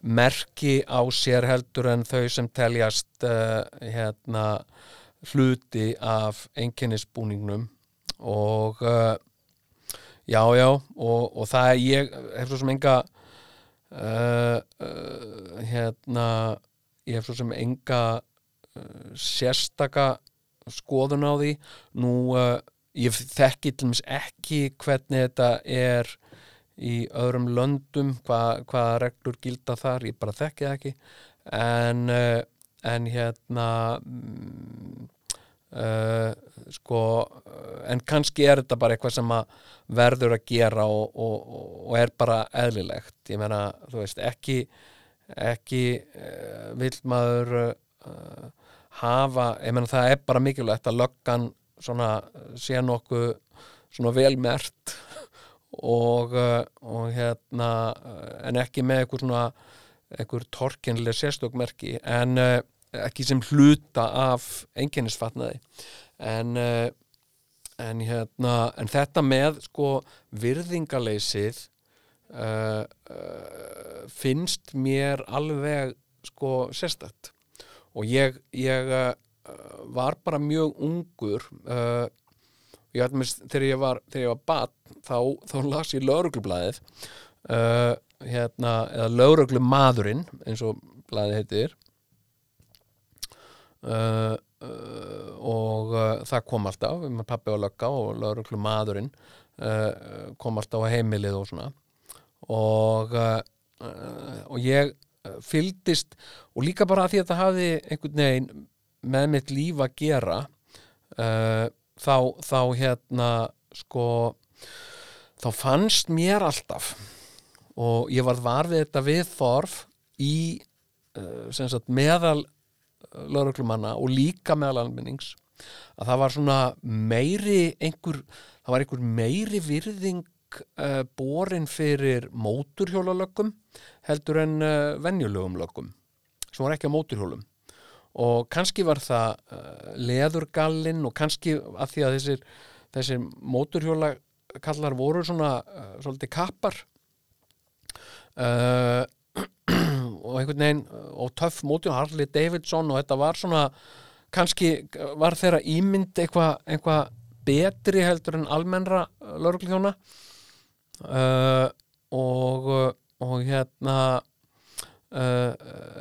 merki á sér heldur en þau sem teljast uh, hérna hluti af einkennisbúningnum. Og uh, já já og, og það er ég hef svo sem enga uh, uh, hérna ég hef svo sem enga uh, sérstaka skoðun á því. Nú uh, ég þekki til dæmis ekki hvernig þetta er í öðrum löndum hvað, hvaða reglur gilda þar ég bara þekki það ekki. En, uh, en hérna mm, uh, sko en kannski er þetta bara eitthvað sem verður að gera og, og, og er bara eðlilegt. Ég meina, þú veist, ekki ekki uh, vill maður uh, hafa, ég meina það er bara mikilvægt að löggan svona sé nokkuð svona velmert og, og hérna en ekki með eitthvað svona eitthvað torkennilega sérstökmerki en uh, ekki sem hluta af einkennisfatnaði. En uh, en hérna en þetta með sko virðingaleysið uh, uh, finnst mér alveg sko sérstætt og ég, ég uh, var bara mjög ungur ég ætlum að þegar ég var var batn þá, þá las ég lauruglublaðið hérna, eða lauruglumadurinn eins og blaðið heitir uh, uh, og uh, það kom alltaf með pappi og lögga og lauruglumadurinn uh, kom alltaf á heimilið og svona. Og, og ég fylgdist og líka bara að því að þetta hafði einhvern veginn með mitt líf að gera þá, þá hérna sko þá fannst mér alltaf og ég var var við þetta viðþorf í uh, sem sagt, meðal lauruglumanna og líka meðal almennings að það var svona meiri einhver, það var einhver meiri virðing uh, borin fyrir móturhjólalöggum heldur en uh, venjulegum löggum sem var ekki á móturhjólum og kannski var það uh, leðurgallinn og kannski að því að þessir, þessir móturhjóla kallar voru svona svolítið kappar [CLEARS THROAT] uh, og einhvern veginn og töff móturhjóla Harley Davidson og þetta var svona kannski var þeirra ímynd eitthvað eitthva betri heldur en almennra laurugljóna uh, og og hérna uh,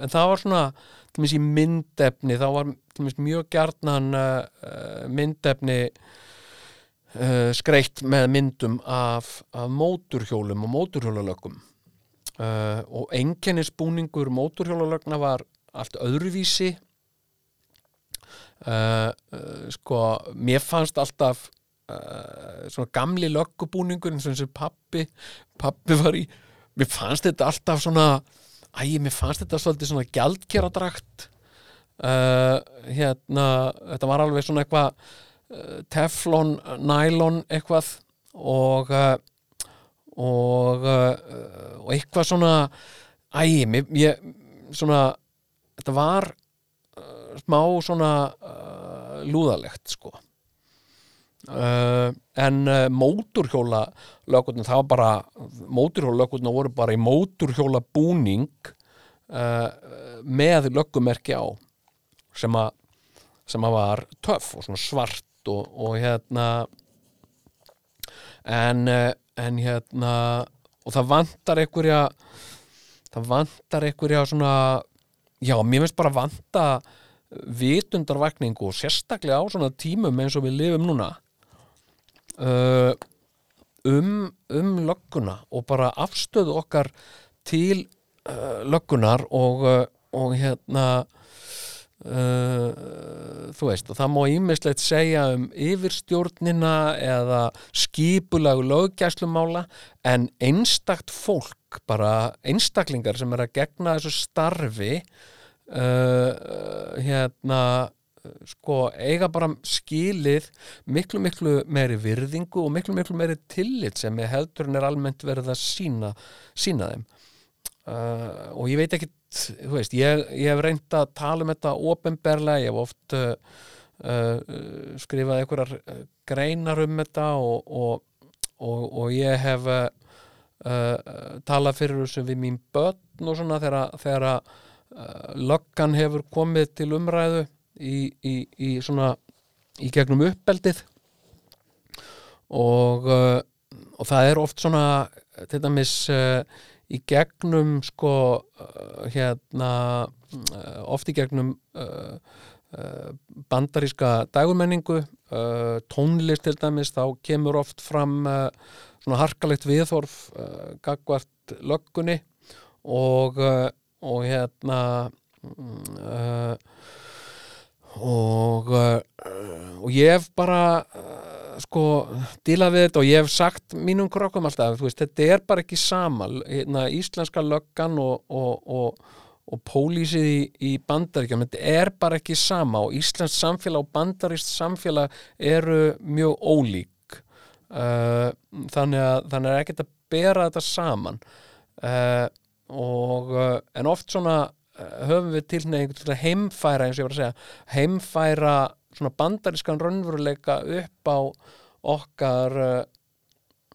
en það var svona til dæmis í myndefni þá var til dæmis mjög gjarnan uh, myndefni uh, skreitt með myndum af, af móturhjólum og móturhjólalögum uh, og enkennisbúningur móturhjólalögna var allt öðruvísi. Uh, uh, sko mér fannst alltaf svona gamli löggubúningur eins og eins og pappi pappi var í mér fannst þetta alltaf svona æ, mér fannst þetta svolítið svona gjaldkeradrakt. Hérna, þetta var alveg svona eitthvað teflon, nylon eitthvað og uh, og uh, og eitthvað svona æ, mér, ég svona, þetta var uh, smá svona uh, lúðalegt sko. Uh, en uh, móturhjóla lögurnar, það var bara móturhjóla lögurnar voru bara í móturhjóla búning uh, með löggumerki á sem að sem að var töff og svona svart og, og hérna en, en hérna og það vantar einhverja það vantar einhverja svona já, mér finnst bara vanta vitundarvakningu og sérstaklega á svona tímum eins og við lifum núna. Uh, um, um lögguna og bara afstöðu okkar til uh, löggunar og, uh, og hérna uh, þú veist og það má ímislegt segja um yfirstjórnina eða skipulagu löggæslumála en einstakt fólk bara einstaklingar sem er að gegna þessu starfi uh, hérna sko eiga bara skilið miklu miklu meiri virðingu og miklu miklu meiri tillit sem en er almennt verið að sína, sína þeim. Uh, og ég veit ekkit þú veist, ég, ég hef reynd að tala um þetta ofinberlega, ég hef oft uh, uh, skrifað einhverjar uh, greinar um þetta og, og, og, og ég hef uh, uh, talað fyrir þessu við mín börn og svona þegar, þegar uh, löggan hefur komið til umræðu í, í, í svona í gegnum uppeldið. Og og það er oft svona til dæmis uh, í gegnum sko uh, hérna uh, oft í gegnum uh, uh, bandaríska dægumenningu uh, tónlist til dæmis þá kemur oft fram uh, svona harkalegt viðþorf uh, gagvart löggunni og, og hérna mm, og og ég hef bara sko dílað við þetta og ég hef sagt mínum krokkum alltaf, veist, þetta er bara ekki sama, hérna, íslenska löggan og, og, og, og pólísið í, í bandaríkjum þetta er bara ekki sama og íslensk samfélag og bandarist samfélag eru mjög ólík. Uh, þannig að þannig að ekkert að bera þetta saman. Uh, og uh, en oft svona uh, höfum við til að heimfæra eins og ég var að segja heimfæra svona bandarískan raunveruleika upp á okkar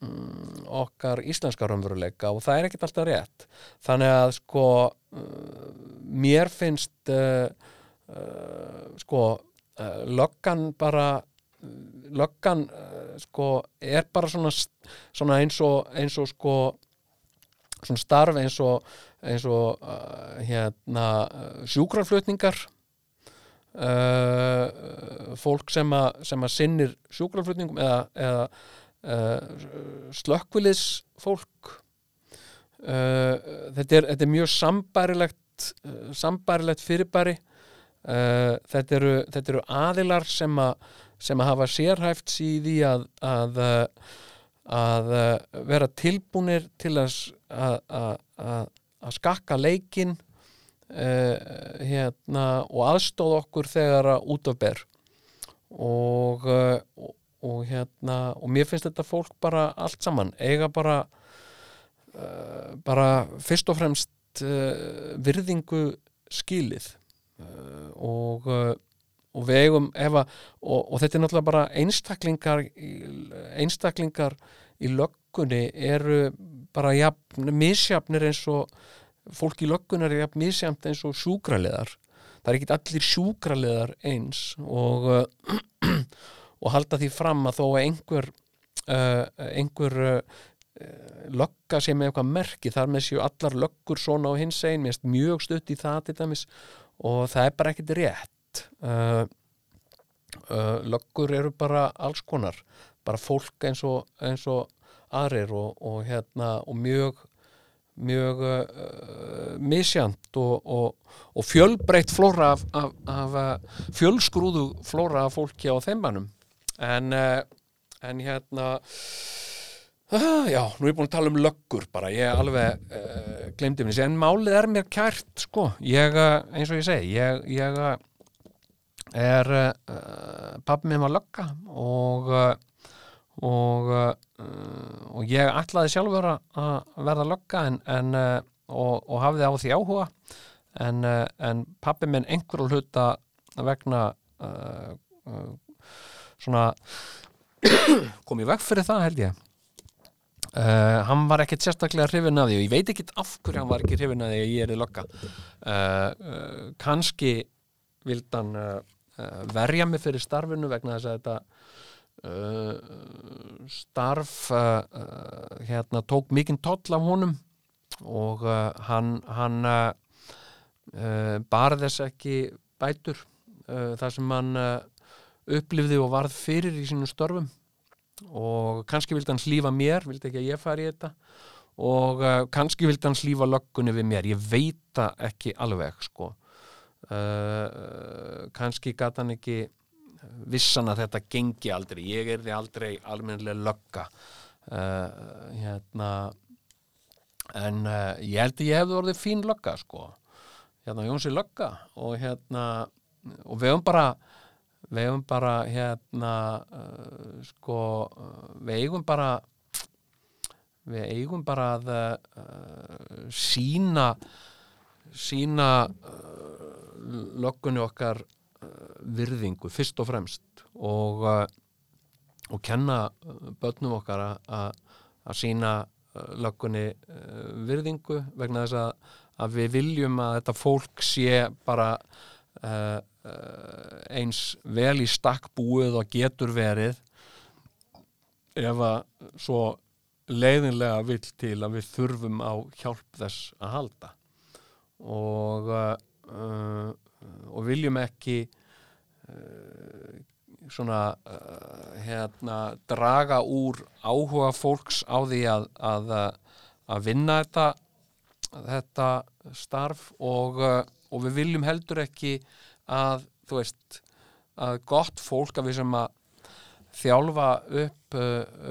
mm, okkar íslenska raunveruleika og það er ekkert alltaf rétt. Þannig að sko uh, mér finnst uh, uh, sko uh, löggan bara löggan sko er bara svona, svona eins og eins og sko svona starf eins og eins og hérna sjúkraflutningar uh, fólk sem að, sem að sinnir sjúkraflutningum eða, eða uh, slökkvilis fólk uh, þetta, er, þetta er mjög sambærilegt sambærilegt fyrirbæri. Þetta, eru, þetta eru aðilar sem að sem að hafa sérhæft því að að, að vera tilbúnir til að, að, skakka leikin uh, hérna, og aðstóð okkur þegar að út af ber. Uh, og, og hérna og mér finnst þetta fólk bara allt saman. Eiga bara uh, bara fyrst og fremst virðingu skilið. Og og við eigum efa, og, og þetta er náttúrulega bara einstaklingar einstaklingar í löggunni eru bara jafn, misjafnir eins og fólk í löggunni er jafn misjafn eins og sjúkraliðar. Það er ekki allir sjúkraliðar eins og [CLEARS THROAT] og halda því fram að þó að einhver uh, einhver uh, lögga sem er eitthvað merki þar með séu allar löggur svona á hins einn mjög stutt í það til dæmis. Og það er bara ekkit rétt. Uh, löggur eru bara alls konar. Bara fólk eins og, eins og aðrir og, og, hérna, og mjög mjög uh, misjant og fjölbreytt flóra af, af, af fjölsgrúðu flóra af fólki á þeimannum en, en hérna Uh, já, nú er ég búin að tala um löggur bara, ég alveg uh, glemdi mér en málið er mér kært, sko. Ég, eins og ég segi, ég, ég er uh, pabbi minn var lögga og uh, og, uh, og ég ætlaði sjálfur að verða lögga en, en, og, og hafði á því áhuga. En, en pabbi minn einhverju hluta vegna svona [COUGHS] kom ég veg fyrir það held ég. Uh, hann var ekkert sérstaklega hrifin af því og ég veit ekkert af hverju hann var ekki hrifin af því að ég er í lokka uh, uh, kannski vildan uh, verja mig fyrir starfinu vegna þess að þetta uh, starf uh, hérna tók mikinn toll af honum og hann, hann bar þess ekki bætur uh, það sem hann uh, upplifði og varð fyrir í sínum störfum. Og kannski vildi hann slífa mér, vildi ekki að ég fari í þetta. Og uh, kannski vildi hann slífa löggunni við mér, ég veit það ekki alveg sko. Uh, kannski gat hann ekki vissan að þetta gengi aldrei. Ég er því aldrei almennilega lögga. Uh, hérna en uh, ég held að ég hefði orðið fín lögga sko. Hérna Jónsi lögga og hérna og við höfum bara við eigum bara hérna uh, sko við eigum bara við eigum bara að sína sína löggunni okkar virðingu fyrst og fremst og uh, og kenna uh, börnum okkar að- sína uh, löggunni virðingu vegna þess að, að við viljum að þetta fólk sé bara uh, eins vel í stakk búið og getur verið ef að svo leiðinlega vill til að við þurfum á hjálp þess að halda. Og uh, og viljum ekki svona uh, hérna draga úr áhuga fólks á því að að, að vinna þetta þetta starf og, og við viljum heldur ekki að þú veist að gott fólk að við sem að þjálfa upp,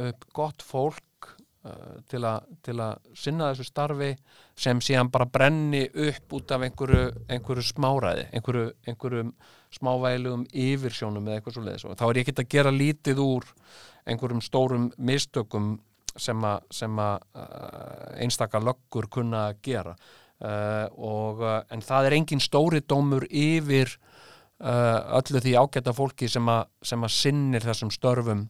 upp gott fólk a, til að sinna þessu starfi sem síðan bara brenni upp út af einhverju, einhverju smáræði einhverju, einhverjum smávælugum yfirsjónum eða eitthvað svo leiðis og þá er ég ekki að gera lítið úr einhverjum stórum mistökum sem að, sem að uh, einstaka löggur kunna að gera. Uh, og, en það er engin stóri dómur yfir uh, öllu því ágæta fólki sem að, sem að sinnir þessum störfum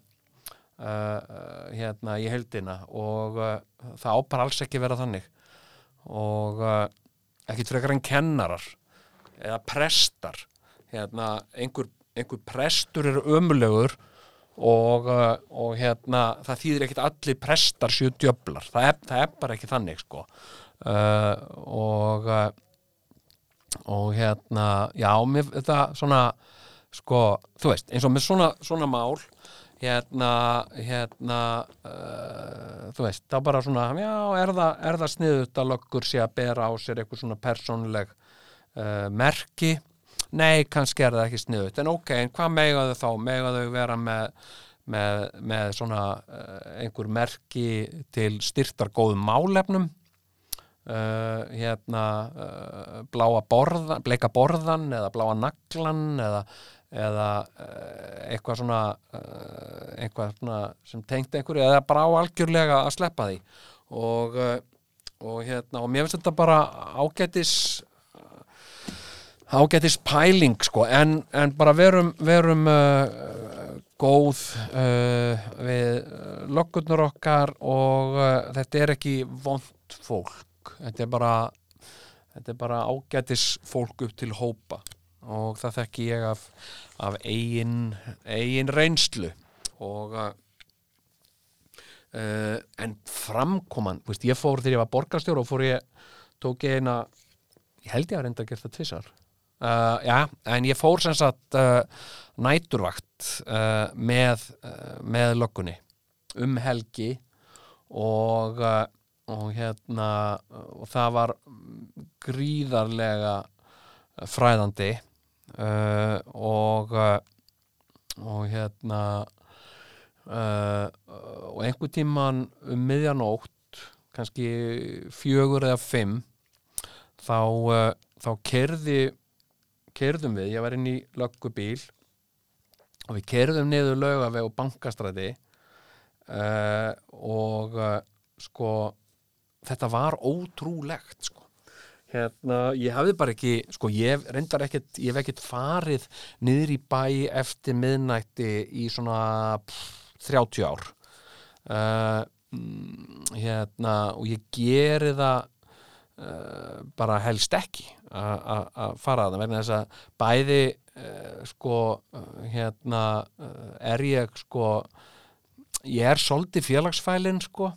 hérna í heldina og uh, það ápar alls ekki vera þannig. Og ekkit frekar en kennarar eða prestar. Hérna einhver, einhver prestur er ömulegur og, og hérna það þýðir ekkit allir prestar sjö djöflar, það er, það er bara ekki þannig sko. Uh, og og hérna já, mér, þetta svona sko, þú veist, eins og með svona, svona mál hérna, hérna uh, þú veist, þá bara svona já, er það, það sniðut að löggur sé að bera á sér eitthvað svona persónleg uh, merki? Nei, kannski er það ekki sniðut en ok, en hvað mega þau þá? mega þau vera með með, með svona uh, einhver merki til styrtar góðum málefnum? Uh, hérna uh, bláa borðan, bleika borðan eða bláa naglan eða, eða uh, eitthvað svona uh, eitthvað svona sem tengt einhverju eða bara á algjörlega að sleppa því. Og, uh, og hérna og mér finnst þetta bara ágætis ágætis pæling sko. En, en bara verum, verum uh, góð uh, við löggurnar okkar og uh, þetta er ekki vond fólk. Þetta er bara bara ágætis fólk upp til hópa og það þekki ég af, af eigin, eigin reynslu. Og uh, uh, en framkoman veist, ég fór þegar ég var borgarstjóra og fór ég tók ég eina ég held ég að reynda að gera það tvissar uh, já, en ég fór sem sagt uh, næturvakt uh, með, uh, með löggunni um helgi. Og, og hérna og það var gríðarlega fræðandi uh, og uh, og hérna uh, og einhver tíman um miðjanótt kannski fjögur eða fimm þá, uh, þá kerði kerðum við, ég var inn í löggubíl og við kerðum niður laugaveg og bankastræði og sko þetta var ótrúlegt sko hérna, ég hafði bara ekki sko, ég reyndar ekkert ég hef ekkert farið niður í bæ eftir miðnætti í svona pff, 30 ár. Uh, hérna og ég geri það uh, bara helst ekki að fara að það vegna þess að bæði uh, sko hérna er ég sko ég er svolítið félagsfælin sko.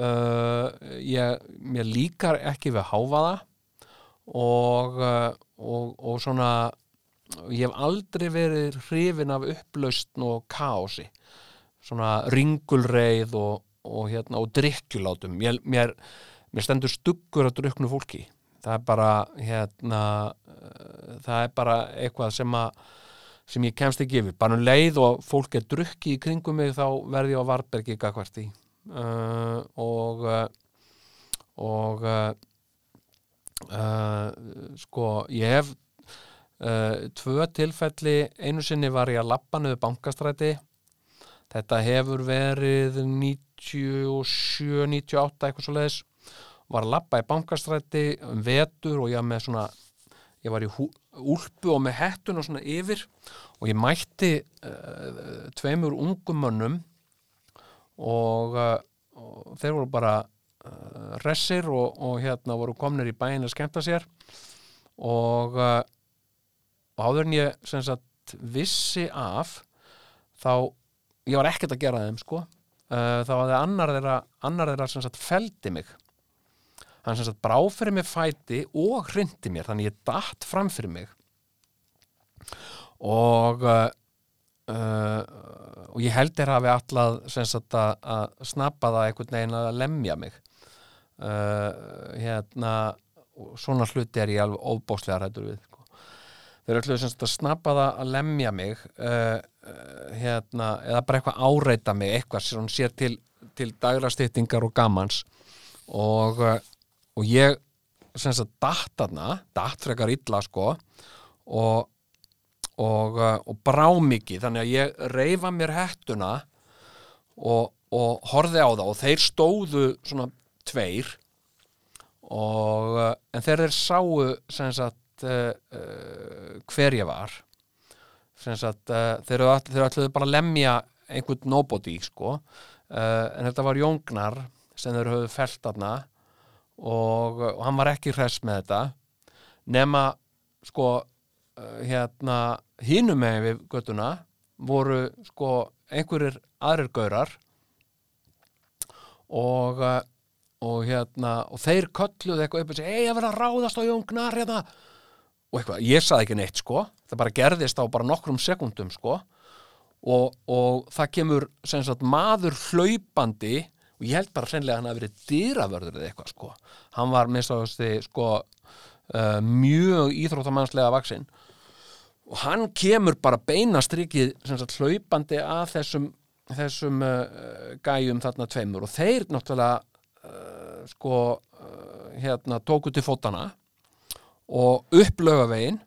Ég, mér líkar ekki við háfaða og, uh, og, og svona ég hef aldrei verið hrifin af upplaustn og kaosi. Svona ringulreið og, og, hérna, og drikkjulátum mér, mér, mér stendur stuggur að druknu fólki. Það er bara hérna, uh, það er bara eitthvað sem að sem ég kemst ekki yfir, bara um leið og fólk er drukki í kringum mig þá verði ég á Varbergi gagvart í uh, og uh, og uh, uh, sko ég hef uh, tvö tilfelli. Einu sinni var ég að lappa niður bankastræti. Þetta hefur verið 97, 98 eitthvað svo leiðis var að lappa í bankastræti um vetur og ég svona ég var í úlpu og með hettun og svona yfir. Og ég mætti uh, tveimur ungum mönnum og, og þeir voru bara uh, ressir og, og hérna voru komnir í bæin að skemmta sér. Og, uh, áður en ég sem sagt vissi af þá ég var ekkert að gera þeim sko. Uh, þá að annar þeirra, annar þeirra sem sagt feldi mig. Hann sem sagt brá fyrir mig fæti og hrindi mér, þannig ég datt fram fyrir mig. Og uh, og ég held þér hafi allað sem sagt að, að snappa það einhvern veginn að lemja mig uh, hérna svona hluti er ég alveg óbóslega rættur við sko. þeir ætluðu sem sagt að snappa það að lemja mig uh, hérna, eða bara eitthvað áreita mig eitthvað sem hún sér til, til dagrastýttingar og gamans og, og ég sem sagt datt þarna, datt frekar illa sko og og, og brá mikið þannig að ég reyfa mér hettuna og, og horfði á það og þeir stóðu svona tveir og uh, en þeir þeir sáu sem sagt uh, uh, hver ég var. Sem sagt uh, þeir, ætluðu bara að lemja einhvern nobody sko. En þetta var Jóngnar sem þeir höfðu felt þarna og, og hann var ekki hress með þetta nema sko hérna hinum megin við göttuna voru sko einhverjir aðrir gaurar og og hérna, og þeir kölluðu eitthvað upp og segi, ei, ég verð að ráðast á Jóngnar hérna, og eitthvað, ég saði ekki neitt sko, það bara gerðist á bara nokkrum sekundum sko. Og, og það kemur sem sagt maður hlaupandi og ég held bara hreinlega að hann hafi verið dýravörður eða eitthvað sko, hann var þessi sko uh, mjög íþróttamannslega vaksinn og hann kemur bara beina strikið sem sagt hlaupandi að þessum þessum uh, gæjum þarna tveimur. Og þeir náttúrulega uh, sko uh, hérna tóku til fótana og upplöga veginn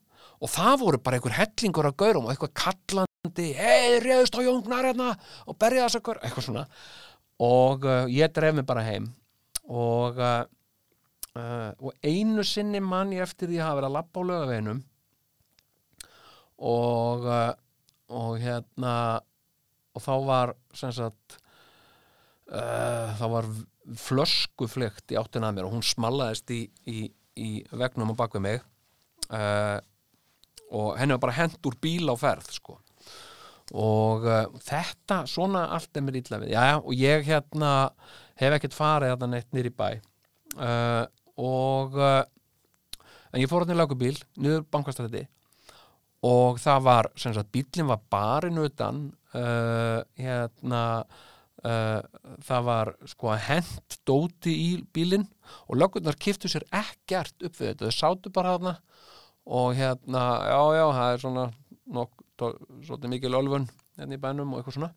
og það voru bara einhver hellingur af gaurum og eitthvað kallandi hei, reyðust á jóngnar hérna og berja þess að eitthvað svona. Og uh, ég dref mig bara heim og og einu sinni mann ég eftir því að hafa verið að labba á lögaveginum og og hérna og þá var sagt uh, þá var flöskuflegt í áttina að mér og hún smallaðist í, í, í vegnum á bakvið mig uh, og henni var bara hent úr bíl á ferð sko. Og uh, þetta, svona allt er mér illa við, já, og ég hérna hef ekkert farið þarna neitt nýri bæ uh, og en ég fór hann í lágubíl niður bankastræti og það var, sem sagt, bílinn var barinn utan hérna það var sko hent dóti í bílinn og lögurnar kiftu sér ekkert upp við þetta, þau sátu bara þarna og hérna, já, já, það er svona nokk, svolítið mikil ölfun hérna í bænum og eitthvað svona.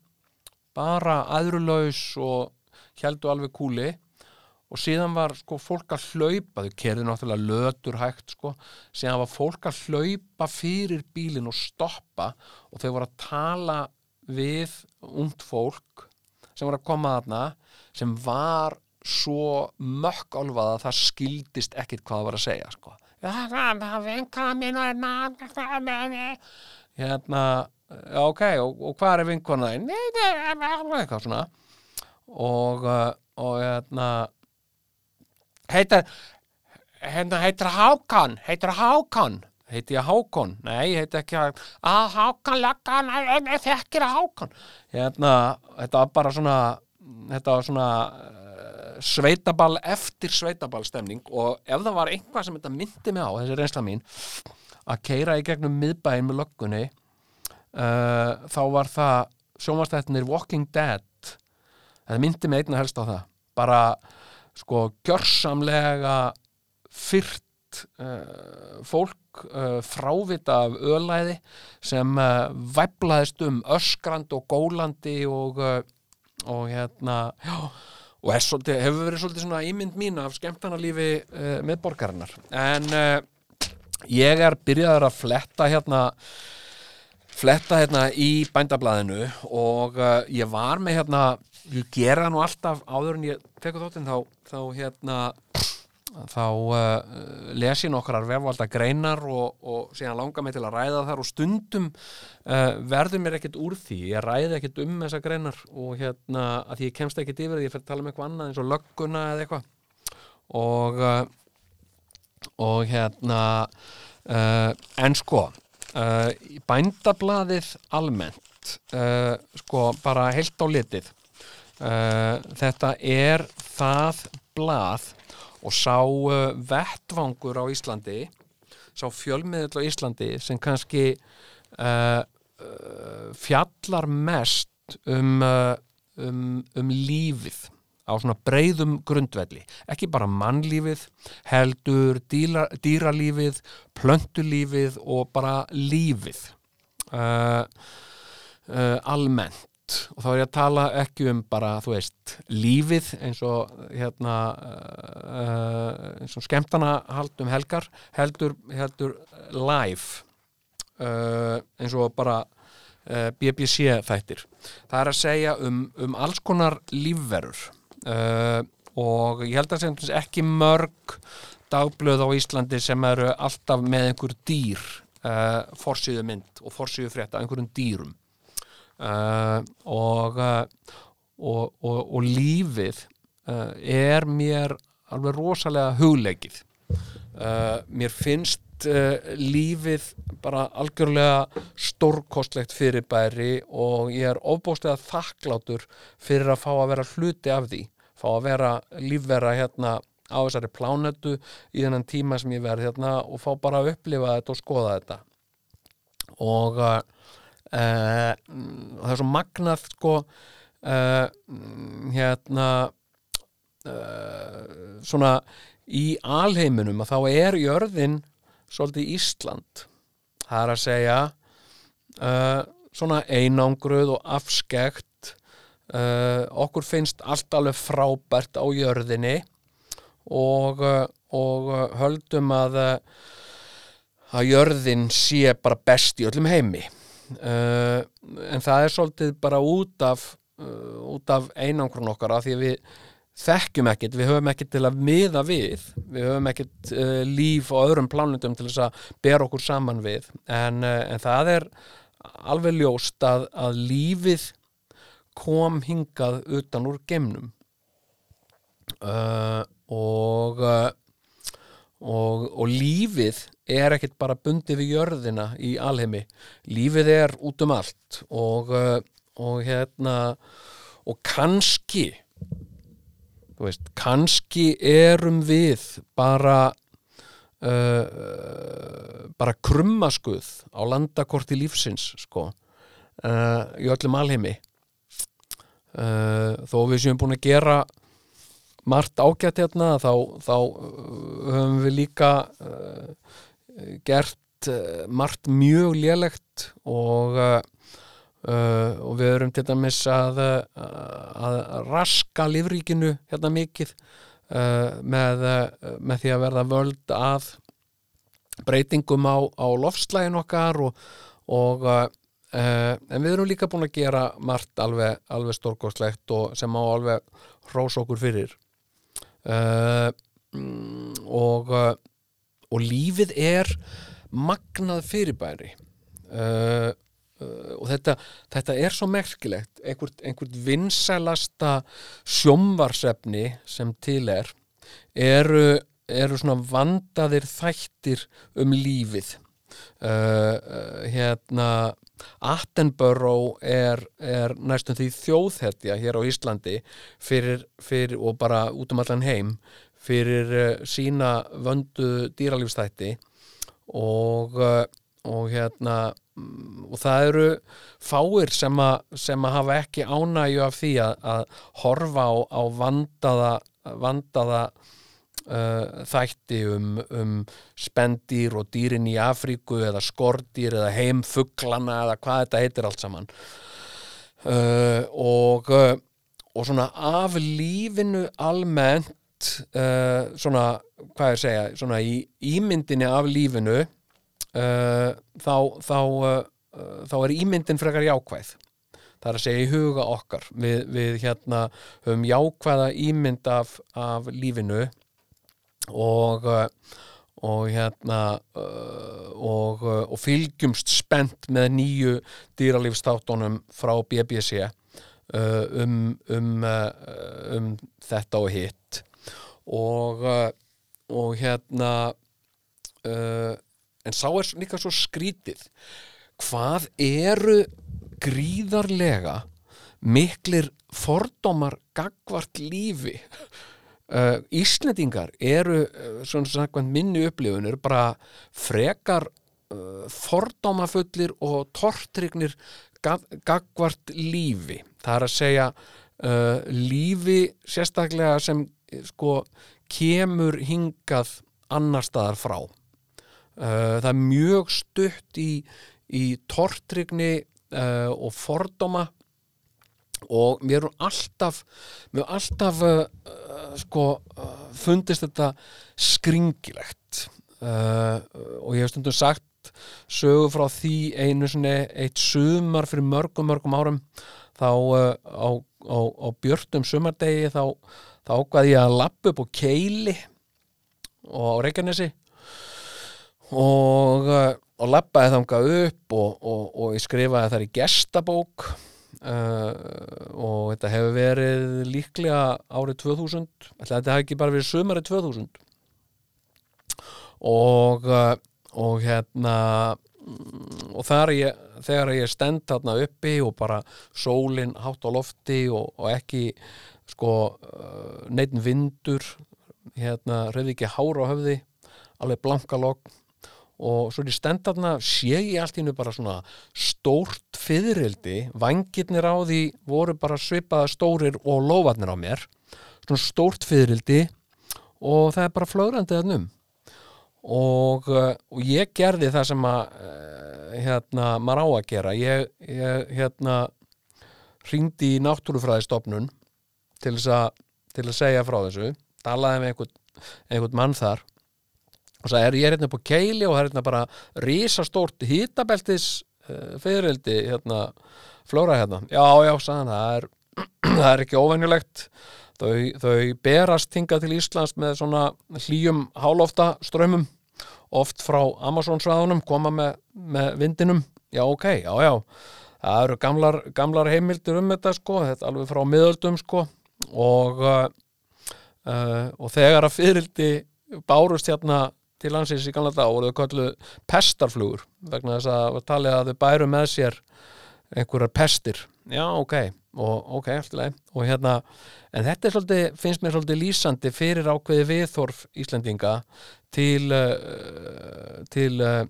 Bara aðrulaus og heldu alveg kúli og síðan var sko fólk að hlaupa. Þau kerði náttúrulega lötur hægt sko. Síðan var fólk að hlaupa fyrir bílinn og stoppa og þau voru að tala við ungt fólk sem voru að koma þarna sem var svo mökk álfað að það skildist ekkit hvað það var að segja sko. Hérna já, ok, og, og hvað er vinkona eitthvað svona. Og, uh, og hérna heitir hérna heitir Hákan heitir Hákan heiti ég Hákon, nei, ég heiti ekki að Hákan Lakkan, þekkir að Hákan hérna, þetta var bara svona þetta var svona uh, sveitaball eftir sveitaball stemning og ef það var einhvað sem þetta myndi mig á, þessi reynsla mín að keira í gegnum miðbæin með löggunni uh, þá var það sjónvastættinir Walking Dead. Það myndi mig einna helst á það. Bara sko gjörsamlega fyrt uh, fólk uh, frávita af ölæði sem uh, væplaðist um öskrand og gólandi og, og hérna já, og svolítið, hefur verið svolítið svona ímynd mín af skemmtanarlífi uh, miðborgarinnar. En ég er byrjaður að fletta hérna fletta hérna í bændablaðinu og ég var með hérna ég gera nú alltaf áður en ég tekur þáttinn þá, þá hérna þá uh, les ég nokkrar vefvalda greinar og, og síðan langar mig til að ræða þar og stundum uh, verður mér ekkert úr því. Ég ræði ekkert um þessar greinar og hérna að ég kemst ekkert yfir því ég fyrir að tala um eitthvað annað eins og lögguna eða eitthvað. Og uh, og hérna en sko bændablaðið almennt sko bara heilt á litið. Þetta er það blað og sá uh, vettvangur á Íslandi sá fjölmiðl á Íslandi sem kannski uh, fjallar mest um, um, um lífið á svona breyðum grundvelli. Ekki bara mannlífið heldur dýra, dýralífið plöntulífið og bara lífið uh, uh, almennt og þá er ég að tala ekki um bara, þú veist, lífið eins og hérna uh, eins og skemmtana haldum helgar, heldur, heldur live uh, eins og bara uh, BBC þættir. Það er að segja um, um alls konar lífverur og ég held að sem ekki mörg dagblöð á Íslandi sem eru alltaf með einhver dýr forsýðu mynd og forsýðu frétta einhverjum dýrum uh, og, uh, og, og, og lífið uh, er mér alveg rosalega hugleikið. Uh, mér finnst lífið bara algjörlega stórkostlegt fyrirbæri og ég er ofbóðslega þakklátur fyrir að fá að vera hluti af því. Fá að vera lífvera hérna á þessari plánetu í þennan tíma sem ég verð hérna og fá bara að upplifa þetta og skoða þetta. Og uh, það er svo magnað sko uh, hérna uh, svona í alheiminum að þá er jörðin svolítið Ísland. Það er að segja svona einangruð og afskekt okkur finnst allt alveg frábært á jörðinni og, og höldum að að jörðin sé bara best í öllum heimi uh, en það er svolítið bara út af uh, út af einangrun okkar af því að við þekkjum ekkert, við höfum ekkert til að miða við, við höfum ekkert uh, líf á öðrum plánundum til þess að bera okkur saman við. En, en það er alveg ljóst að, að lífið kom hingað utan úr gemnum og, og og lífið er ekkert bara bundið við jörðina í alheimi. Lífið er út um allt og, uh, og hérna og kannski veist, kannski erum við bara uh, bara krummaskuð á landakorti lífsins sko uh, í öllum alheimi. Uh, þó við séum búin að gera margt ágætt hérna þá, þá höfum við líka gert uh, margt mjög lélegt og uh, Uh, og við erum til dæmis að, að raska lífríkinu hérna mikið uh, með, uh, með því að verða völd að breytingum á, á lofslægin okkar og, og en við erum líka búin að gera margt alveg, alveg stórgóðslegt og sem á alveg hrós okkur fyrir. Og og lífið er magnað fyrirbæri. Og Uh, og þetta, þetta er svo merkilegt. Einhvert, einhvert vinsælasta sjómvarsefni sem til er eru, eru svona vandaðir þættir um lífið. Uh, uh, hérna Attenborough er, er næstum því þjóðhetja hér á Íslandi fyrir, fyrir, og bara út um allan heim fyrir sína vöndu dýralífstætti og, uh, og hérna mm, og það eru fáir sem að, sem að hafa ekki ánægju af því að, að horfa á, á vandaða, vandaða uh, þætti um, um spendýr og dýrin í Afríku eða skordýr eða heimfuglana eða hvað þetta heitir allt saman. Uh, og, uh, og svona af lífinu almennt uh, svona, hvað ég segja svona í ímyndinni af lífinu uh, þá þá, uh, þá er ímyndin frekar jákvæð. Það er að segja í huga okkar. Við, við hérna höfum jákvæða ímynd af, af lífinu og og hérna og, og fylgjumst spennt með nýju dýralífstáttunum frá BBC um, um, um þetta og hitt og, uh, og hérna uh, en sá er líka svo skrítið hvað eru gríðarlega miklir fordómar gagvart lífi? Uh, Íslendingar eru uh, svona samkvæmt minni upplifun eru bara frekar uh, fordómafullir og tortrygnir gagvart lífi. Það er að segja uh, lífi sérstaklega sem eh, sko kemur hingað annar staðar frá. Uh, það er mjög stutt í, í tortrygni uh, og fordóma. Og mér erum alltaf mér erum alltaf sko fundist þetta skringilegt. Og ég hef stundum sagt sögu frá því einu eitt sumar fyrir mörgum mörgum árum þá á, á, á björtum sumardegi þá, þá ákvaði ég að lappa upp á keili og á Reykjanesi og, uh, og lappaði þangað upp og, og, og ég skrifaði þar í gestabók uh, og þetta hefur verið líklega árið 2000 ætli að þetta hefði ekki bara verið sumarið 2000 og uh, og hérna og ég, þegar ég stend þarna uppi og bara sólin hátt á lofti og ekki sko uh, neitt vindur hérna reyði ekki hár á höfði alveg blanka logg og svo er ég stend þarna sé ég allt í hennu bara svona stórt fyririldi, vangirnir á því voru bara svipaða stórir og lofarnir á mér. Svona stórt fyririldi og það er bara flögrandi þarna um. Og, uh, og ég gerði það sem að uh, hérna, maður á að gera. Ég, ég hérna hringdi í náttúrufræðistofnun til þess að til að segja frá þessu talaði með einhvern, einhvern mann þar og sagði, er ég hérna upp á keili og það er hérna bara risastórt hitabeltis uh, fyririldi hérna, flóra hérna? Já, já, sagði hann, það er [CLEARS THROAT] það er ekki óvenjulegt. Þau, þau berast hingað til Íslands með svona hlýjum hálofta strömmum oft frá Amazon-svæðunum koma með, með vindinum. Já ok, já já. Það eru gamlar, gamlar heimildir um þetta sko, þetta alveg frá miðöldum sko og uh, uh, og þegar að fyrildi bárust hérna til landsins í gamla dag voru þau kallu pestarflugur vegna þess að talið að þau bæru með sér einhverjar pestir. Já ok, og ok, alltaf leið og hérna, en þetta svolítið finnst mér svolítið lýsandi fyrir ákveði viðþorf Íslendinga til uh, til uh,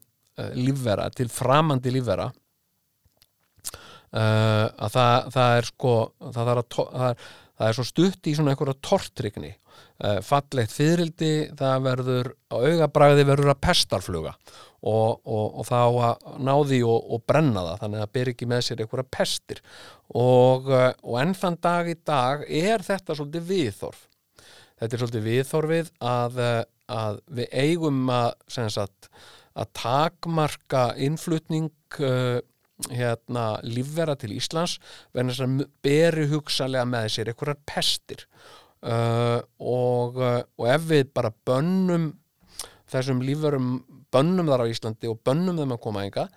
lífvera, til framandi lífvera. Uh, að það, það er sko það er, að, það, er, það er svo stutt í svona einhverja tortrygni uh, fallegt fyririldi það verður, á augabræði verður að pestarfluga. Og, og, og þá að ná því og, og brenna það þannig að það ber ekki með sér einhverja pestir. Og, uh, og enn þann dag í dag er þetta svolítið viðþorf þetta er svolítið viðþorfið að, uh, að við eigum að, sagt, að takmarka innflutning uh, hérna, lífvera til Íslands verðan þess að beri hugsalega með sér einhverjar pestir. Uh, og, uh, og ef við bara bönnum þessum lífverum bönnum þar á Íslandi og bönnum þeim að koma enga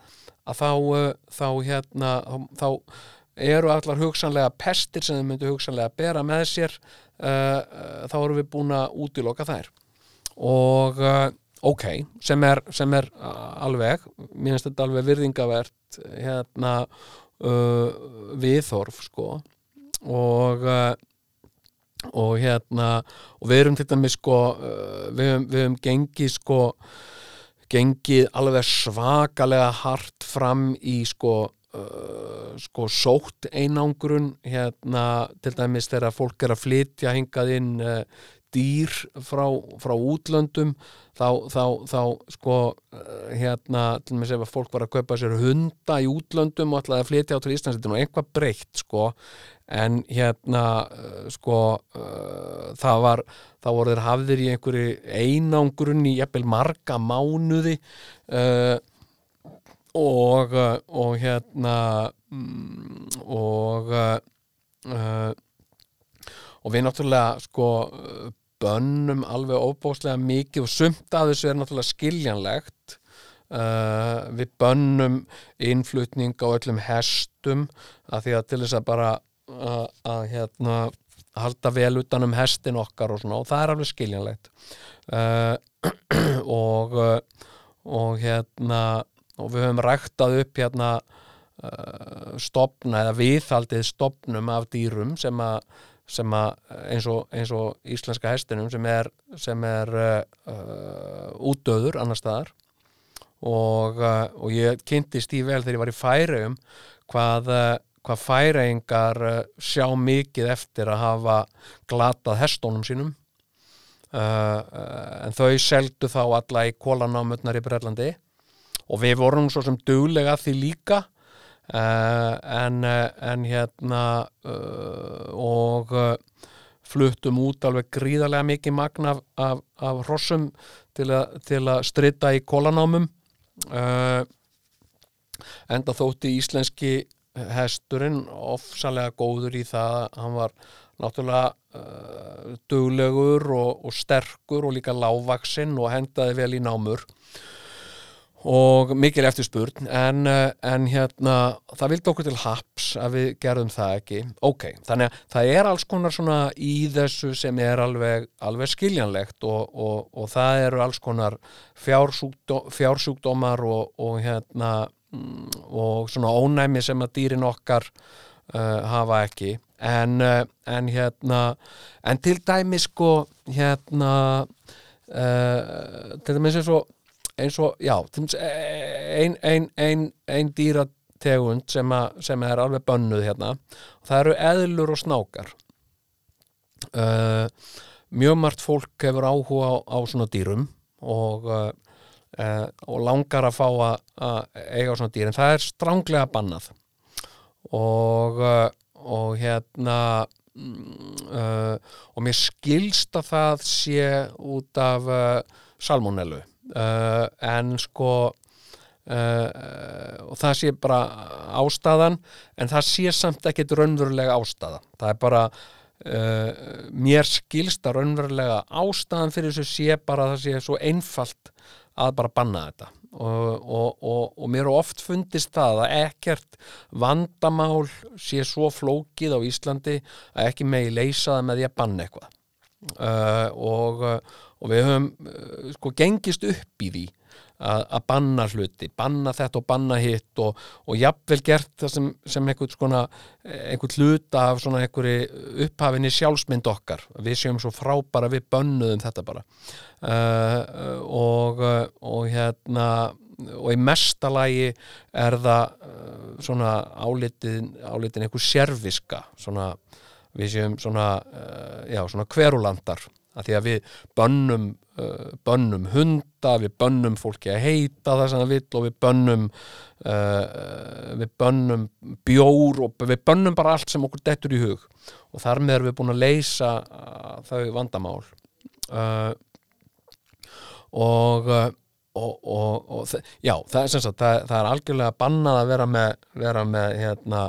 að þá, uh, þá hérna þá, þá eru allar hugsanlega pestir sem þau myndu hugsanlega bera með sér uh, uh, þá erum við búin að útiloka þær. Og ok, sem er, sem er alveg, mér finnst þetta alveg virðingavert hérna uh, viðþorf sko. Og uh, og hérna og við erum til dæmis sko við höfum, við höfum gengið sko gengið alveg svakalega hart fram í sko Uh, sko sótt einangrun hérna til dæmis þegar fólk er að flytja hingað inn uh, dýr frá, frá útlöndum þá, þá, þá sko uh, hérna til dæmis ef að fólk var að kaupa sér hunda í útlöndum og ætlaði að flytja á til Íslands þetta er nú eitthvað breytt sko. En hérna uh, sko uh, það var þá voru þeir hafðir í einhverju einangrun í jafnvel marga mánuði uh, og, og hérna mm, og uh, og við náttúrulega sko bönnum alveg óbóðslega mikið og sumt af þessu er náttúrulega skiljanlegt. Uh, við bönnum innflutning á öllum hestum að því að til þess að bara að, að hérna halda vel utan um hestin okkar og svona og það er alveg skiljanlegt. Uh, [CLEARS THROAT] og og hérna og við höfum ræktað upp hérna uh, stopna eða viðhaldið stopnum af dýrum sem að sem að eins og, eins og íslenska hestinum sem er, sem er uh, útdöður annar staðar. Og, uh, og ég kynntist í vel þegar ég var í færiðum hvað, uh, hvað færiðingar uh, sjá mikið eftir að hafa glatað hestónum sínum. Uh, uh, en þau seldu þá alla í kólanámutnar í Brellandi og við vorum svo sem duglega því líka. uh, en, uh, en hérna uh, og fluttum út alveg gríðarlega mikið magn af, af, af hrossum til, a, til að strita í kólanámum enda þótti íslenski hesturinn ofsalega góður í það að hann var náttúrulega uh, duglegur og, og sterkur og líka lágvaksinn og hendaði vel í námur og mikil eftirspurn en, uh, en hérna það vildi okkur til haps að við gerðum það ekki. Ok, þannig að það er alls konar svona í þessu sem er alveg, alveg skiljanlegt og, og, og það eru alls konar fjársjúkdó, fjársjúkdómar og, og hérna mm, og svona ónæmi sem að dýrin okkar uh, hafa ekki. En, uh, en hérna en til dæmi sko hérna uh, til dæmis eins og eins og, já, til dæmis, ein, ein, ein, ein dýrategund sem, a, sem er alveg bönnuð hérna það eru eðlur og snákar. Uh, mjög margt fólk hefur áhuga á, á svona dýrum og uh, uh, og langar að fá að, að eiga svona dýr en það er stránglega bannað. Og og hérna mm, og mér skilst að það sé út af salmonellu uh, en sko uh, og það sé bara ástæðan en það sé samt ekkit raunverulega ástæða það er bara uh, mér skilst að raunverulega ástæðan fyrir þessu sé bara að það sé svo einfalt að bara banna þetta. Og, og, og, og mér er oft fundist það að ekkert vandamál sé svo flókið á Íslandi að ekki megi leysa það með því að banna eitthvað. Uh, og, og við höfum uh, sko gengist upp í því að, að banna hluti, banna þetta og banna hitt og, og jafnvel gert það sem, sem einhvern skona einhvern hluta af svona einhverju upphafinni sjálfsmynd okkar. Við séum svo frábara, við bönnuðum þetta bara. Uh, og, og hérna og í mestalagi er það uh, svona álitin, álitin einhver sérviska svona, við séum svona, já, svona kverulandar að því að við bönnum uh, bönnum hunda, við bönnum fólki að heita það sem það vill og við bönnum uh, við bönnum bjór og við bönnum bara allt sem okkur dettur í hug. Og þar með erum við búin að leysa uh, þau vandamál. Og og, og, og já, það er sem sagt það, það er algjörlega bannað að vera með, vera með hérna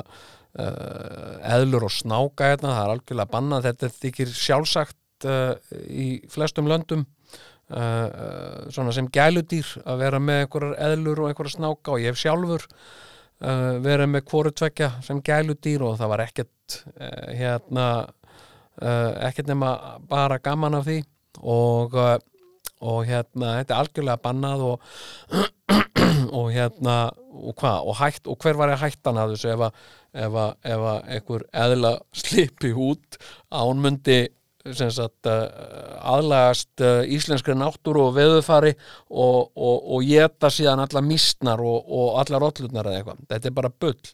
eðlur og snáka hérna, það er algjörlega bannað. Þetta þykir sjálfsagt uh, í flestum löndum uh, svona sem gæludýr að vera með einhverjar eðlur og einhverjar snáka. Og ég hef sjálfur verið með hvoru tvekja sem gæludýr og það var ekkert hérna ekkert nema bara gaman af því. Og og hérna, þetta er algjörlega bannað og, [CLEARS THROAT] og hérna og hvað, og, hætt, og hver var ég hættan að þessu ef að ef að, ef að einhver eðla [LAUGHS] slipi út sem sagt, uh, aðlagast uh, íslenskri náttúru og veðufari og, og, og geta síðan alla mísnar og, og alla rollurnar eða eitthvað. Þetta er bara bull.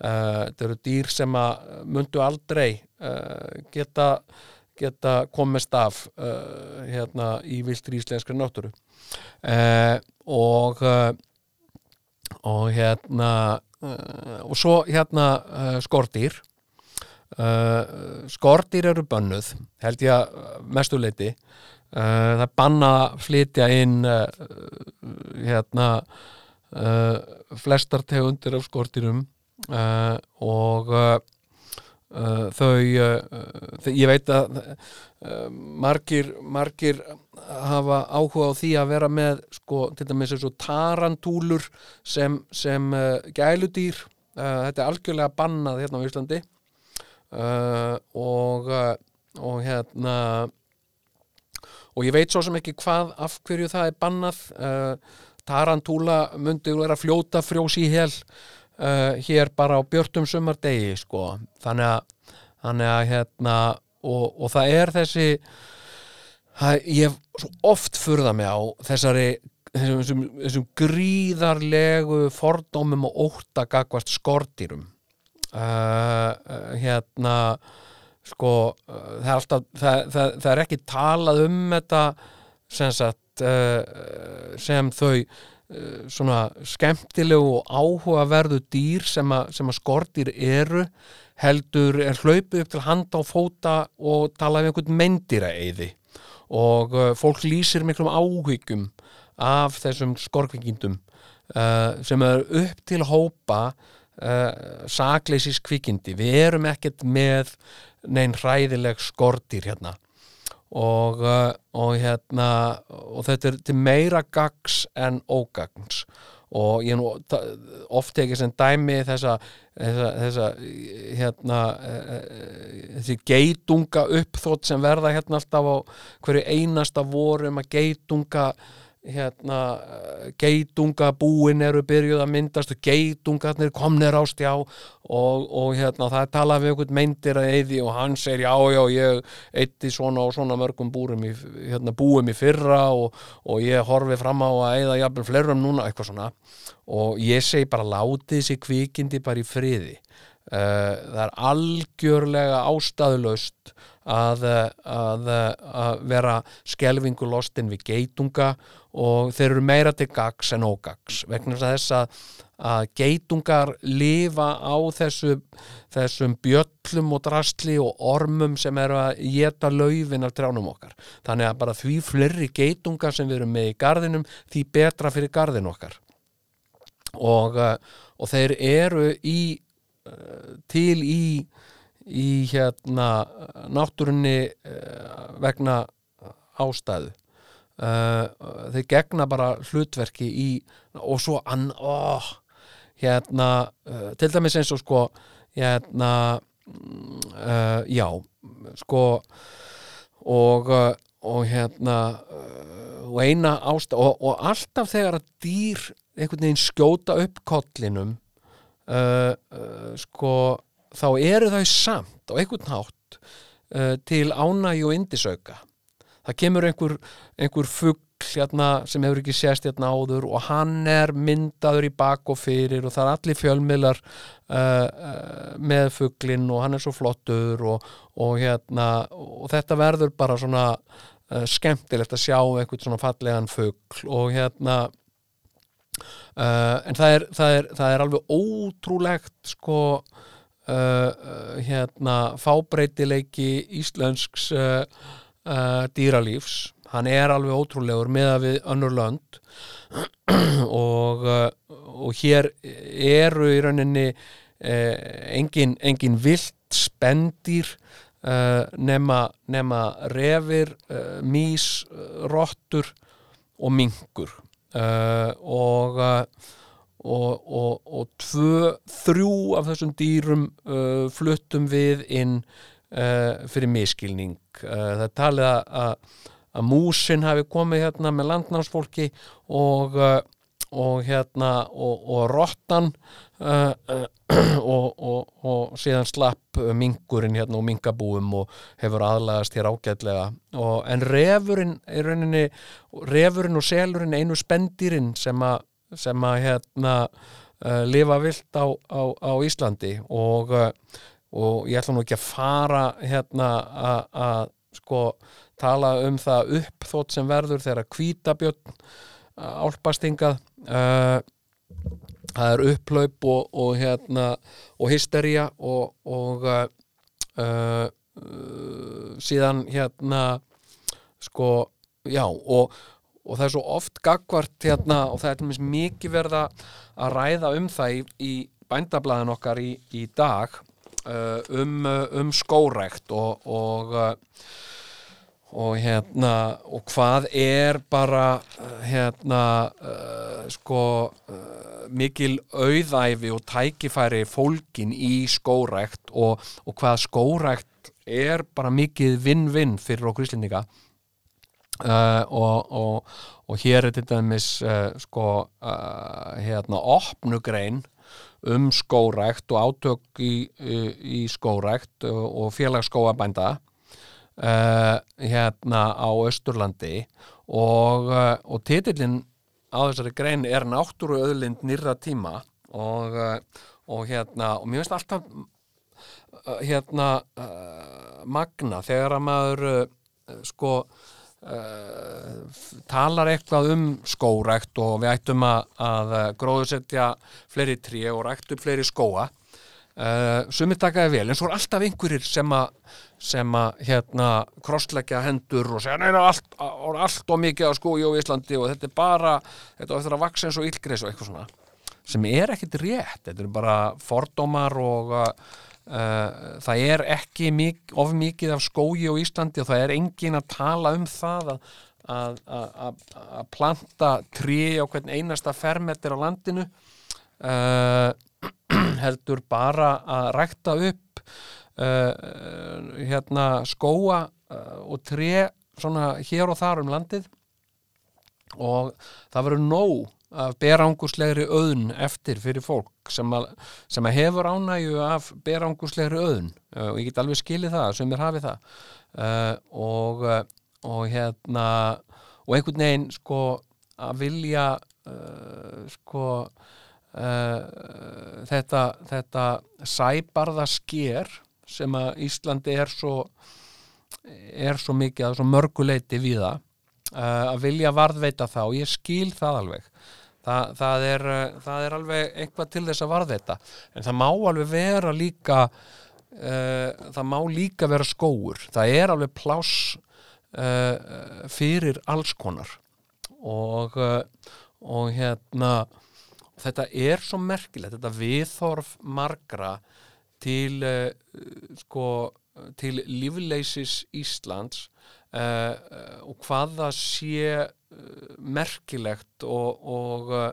Uh, þetta eru dýr sem að myndu aldrei uh, geta, geta komist af uh, hérna í viltri íslenskri náttúru. Og og hérna og svo hérna skordýr uh, skordýr eru bönnuð held ég að mestuleiti uh, það er banna flytja inn uh, hérna flestar tegundir af skordýrum uh, og þau ég veit að margir margir hafa áhuga á því að vera með sko, til dæmis eins og tarantúlur sem, sem gæludýr. Þetta er algjörlega bannað hérna á Íslandi uh, og uh, og hérna og ég veit svo sem ekki hvað af hverju það er bannað. Uh, tarantúla myndi vera fljóta frjós í hel uh, hér bara á björtum sumardegi sko. Þannig að, þannig að hérna og, og það er þessi það, ég hef svo oft furða mig á þessari þessum, þessum, þessum gríðarlegu fordómum og ótta gagvast skordýrum uh, hérna sko uh, það er alltaf það, það, það er ekki talað um þetta sem sagt uh, sem þau svona skemmtilegu og áhugaverðu dýr sem að, sem að skordýr eru heldur er hlaupið upp til handa og fóta og tala um einhvern meindýra eyði og uh, fólk lýsir miklum áhyggjum af þessum skorkvikindum uh, sem er upp til hópa uh, sakleysis kvikindi. Við erum ekkert með neinn hræðileg skortir hérna. Og, uh, og hérna og þetta er til meira gags en ógagns. Og ég nú ta- oft ekki sem dæmi þessa, þessa, þessa hérna eh, þessi geitunga uppþótt sem verða hérna alltaf á hverju einasta vorum að geitunga hérna eh, geitunga búin eru byrjuð að myndast og geitungarnir komnir á stjá og, og hérna það er talað við einhvern meindir að eyði og hann segir já já ég eitti svona og svona mörgum búrum í, hérna, búum í fyrra og, og ég horfi fram á að eyða jafnvel flerum núna eitthvað svona. Og ég segi bara látið þessi kvikindi bara í friði. Uh, það er algjörlega ástæðulaust að, að, að vera skelfingu lostin við geitunga og þeir eru meira til gags en ógags vegna þess að, að geitungar lifa á þessu, þessum bjöllum og drastli og ormum sem eru að geta laufin af trjánum okkar. Þannig að bara því fleiri geitungar sem við erum með í garðinum því betra fyrir garðin okkar. Og, uh, og þeir eru í til í í hérna náttúrunni uh, vegna ástæðu. Uh, þeir gegna bara hlutverki í og svo ann, ó, hérna uh, til dæmis eins og sko hérna uh, já, sko og og hérna og eina ástæð og, og alltaf þegar að dýr einhvern veginn skjóta upp kollinum uh, uh, sko þá eru þau samt á einhvern hátt uh, til ánægi og indisauka það kemur einhver, einhver fugg hérna, sem hefur ekki sést hérna áður og hann er myndaður í bak og fyrir og það er allir fjölmiðlar uh, með fugglinn og hann er svo flottur og, og, hérna, og þetta verður bara svona uh, skemmtilegt að sjá einhvern svona fallegan fuggl og hérna uh, en það er, það, er, það er alveg ótrúlegt sko hérna fábreytileiki íslensks uh, uh, dýralífs. Hann er alveg ótrúlegur með að við önnur lönd. [CLEARS THROAT] Og, uh, og hér eru í rauninni uh, engin, engin vilt spendýr uh, nema, nema refir, uh, mís, uh, rottur og mingur uh, og uh, og, og, og tvö, þrjú af þessum dýrum uh, fluttum við inn uh, fyrir miskilning uh, það talið að, að, músin hafi komið hérna með landnámsfólki og, uh, og hérna og, og rottan uh, uh, [CLEARS THROAT] og, síðan slapp mingurinn hérna og mingabúum og hefur aðlagast hér ágætlega. En refurinn refurinn og selurinn einu spendýrin sem að sem að hérna uh, lifa vilt á, á, á Íslandi og, uh, og ég ætla nú ekki að fara hérna að- sko tala um það uppþótt sem verður þegar hvítabjörn álpastingað uh, það er upplaup og, og hérna og hystería og, og síðan hérna sko, já og, og það er svo oft gagvart hérna og það er mikið verða að ræða um það í, í bændablaðin okkar í, í dag uh, um, uh, um skórækt og og, uh, og hérna og hvað er bara uh, hérna uh, sko uh, mikil auðæfi og tækifæri fólkin í skórækt og, og hvað skórækt er bara mikið vinn-vinn fyrir okkur íslendinga uh, og, og, og hér er til dæmis uh, sko uh, hérna opnugrein um skórækt og átök í, í, skórækt og, félagsskóabænda hérna á Östurlandi og, og titillin á þessari grein er náttúru öðlind nýrra tíma. Og, hérna og mér finnst alltaf hérna magna þegar að maður sko uh, talar eitthvað um skórækt og við ættum að, að gróðusetja fleiri tré og rækt upp fleiri skóa uh, sumir takaði vel en svo er alltaf einhverjir sem að sem að hérna krossleggja hendur og segja neina allt, allt og mikið á skói á Íslandi og þetta er bara þetta á eftir að vaksa eins og illgreis og eitthvað svona. Sem er ekkit rétt, þetta er bara fordómar og uh, það er ekki mik of mikið af skói á Íslandi og það er engin að tala um það að, að, planta tré á hvern einasta fermetir á landinu uh, [CLEARS THROAT] heldur bara að rækta upp uh, hérna skóa uh, og tré svona hér og þar um landið. Og það verður nóg af beranguslegri auðn eftir fyrir fólk sem að, sem að hefur ánægju af beranguslegri auðn. Uh, og ég get alveg skilið það sem er hafið það. Uh, og, uh, og hérna og einhvern veginn sko að vilja uh, sko þetta, þetta sæbarða sker sem að Íslandi er svo er svo mikið að svo mörguleiti við það að vilja varðveita það og ég skil það alveg Þa, það, er, uh, það er alveg eitthvað til þess að varðveita en það má alveg vera líka uh, það má líka vera skóur það er alveg pláss uh, fyrir alls konar. Og, og hérna þetta er svo merkilegt þetta viðþorf margra til uh, sko til lífleysis Íslands uh, uh, og hvað það sé merkilegt og, og uh,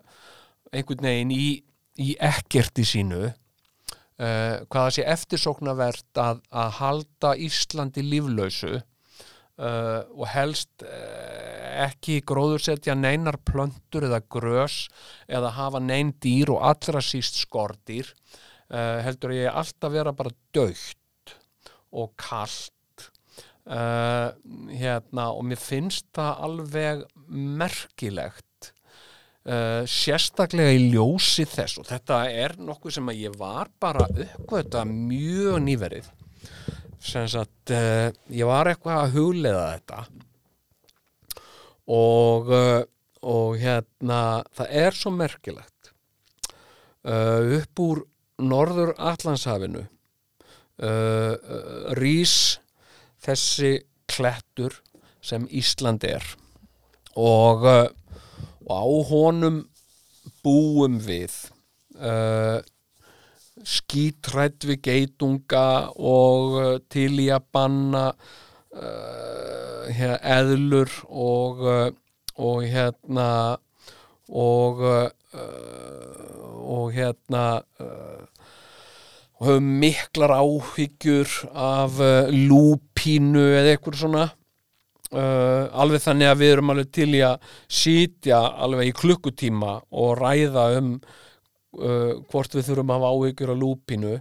einhvern veginn í, í ekkerti sínu uh, hvað það sé eftirsóknarvert að, að halda Íslandi líflausu uh, og helst uh, ekki gróðursetja neinar plöntur eða grös eða hafa nein dýr og allra síst skordýr uh, heldur ég alltaf vera bara dögt og kalt uh, hérna og mér finnst það alveg merkilegt uh, sérstaklega í ljósi þess og þetta er nokkuð sem að ég var bara uppgöta mjög nýverið. Sem sagt uh, ég var eitthvað að hugleiða þetta. Og og hérna það er svo merkilegt upp úr norður Allandshafinu rís þessi klettur sem Ísland er. Og, uh, og á honum búum við uh, skítrætt við geitunga og uh, til í að banna uh, hér, eðlur og, og hérna og og hérna og höfum miklar áhyggjur af uh, lúpínu eða eitthvað svona uh, alveg þannig að við erum alveg til í að sitja alveg í klukkutíma og ræða um uh, hvort við þurfum að hafa áhyggjur af lúpínu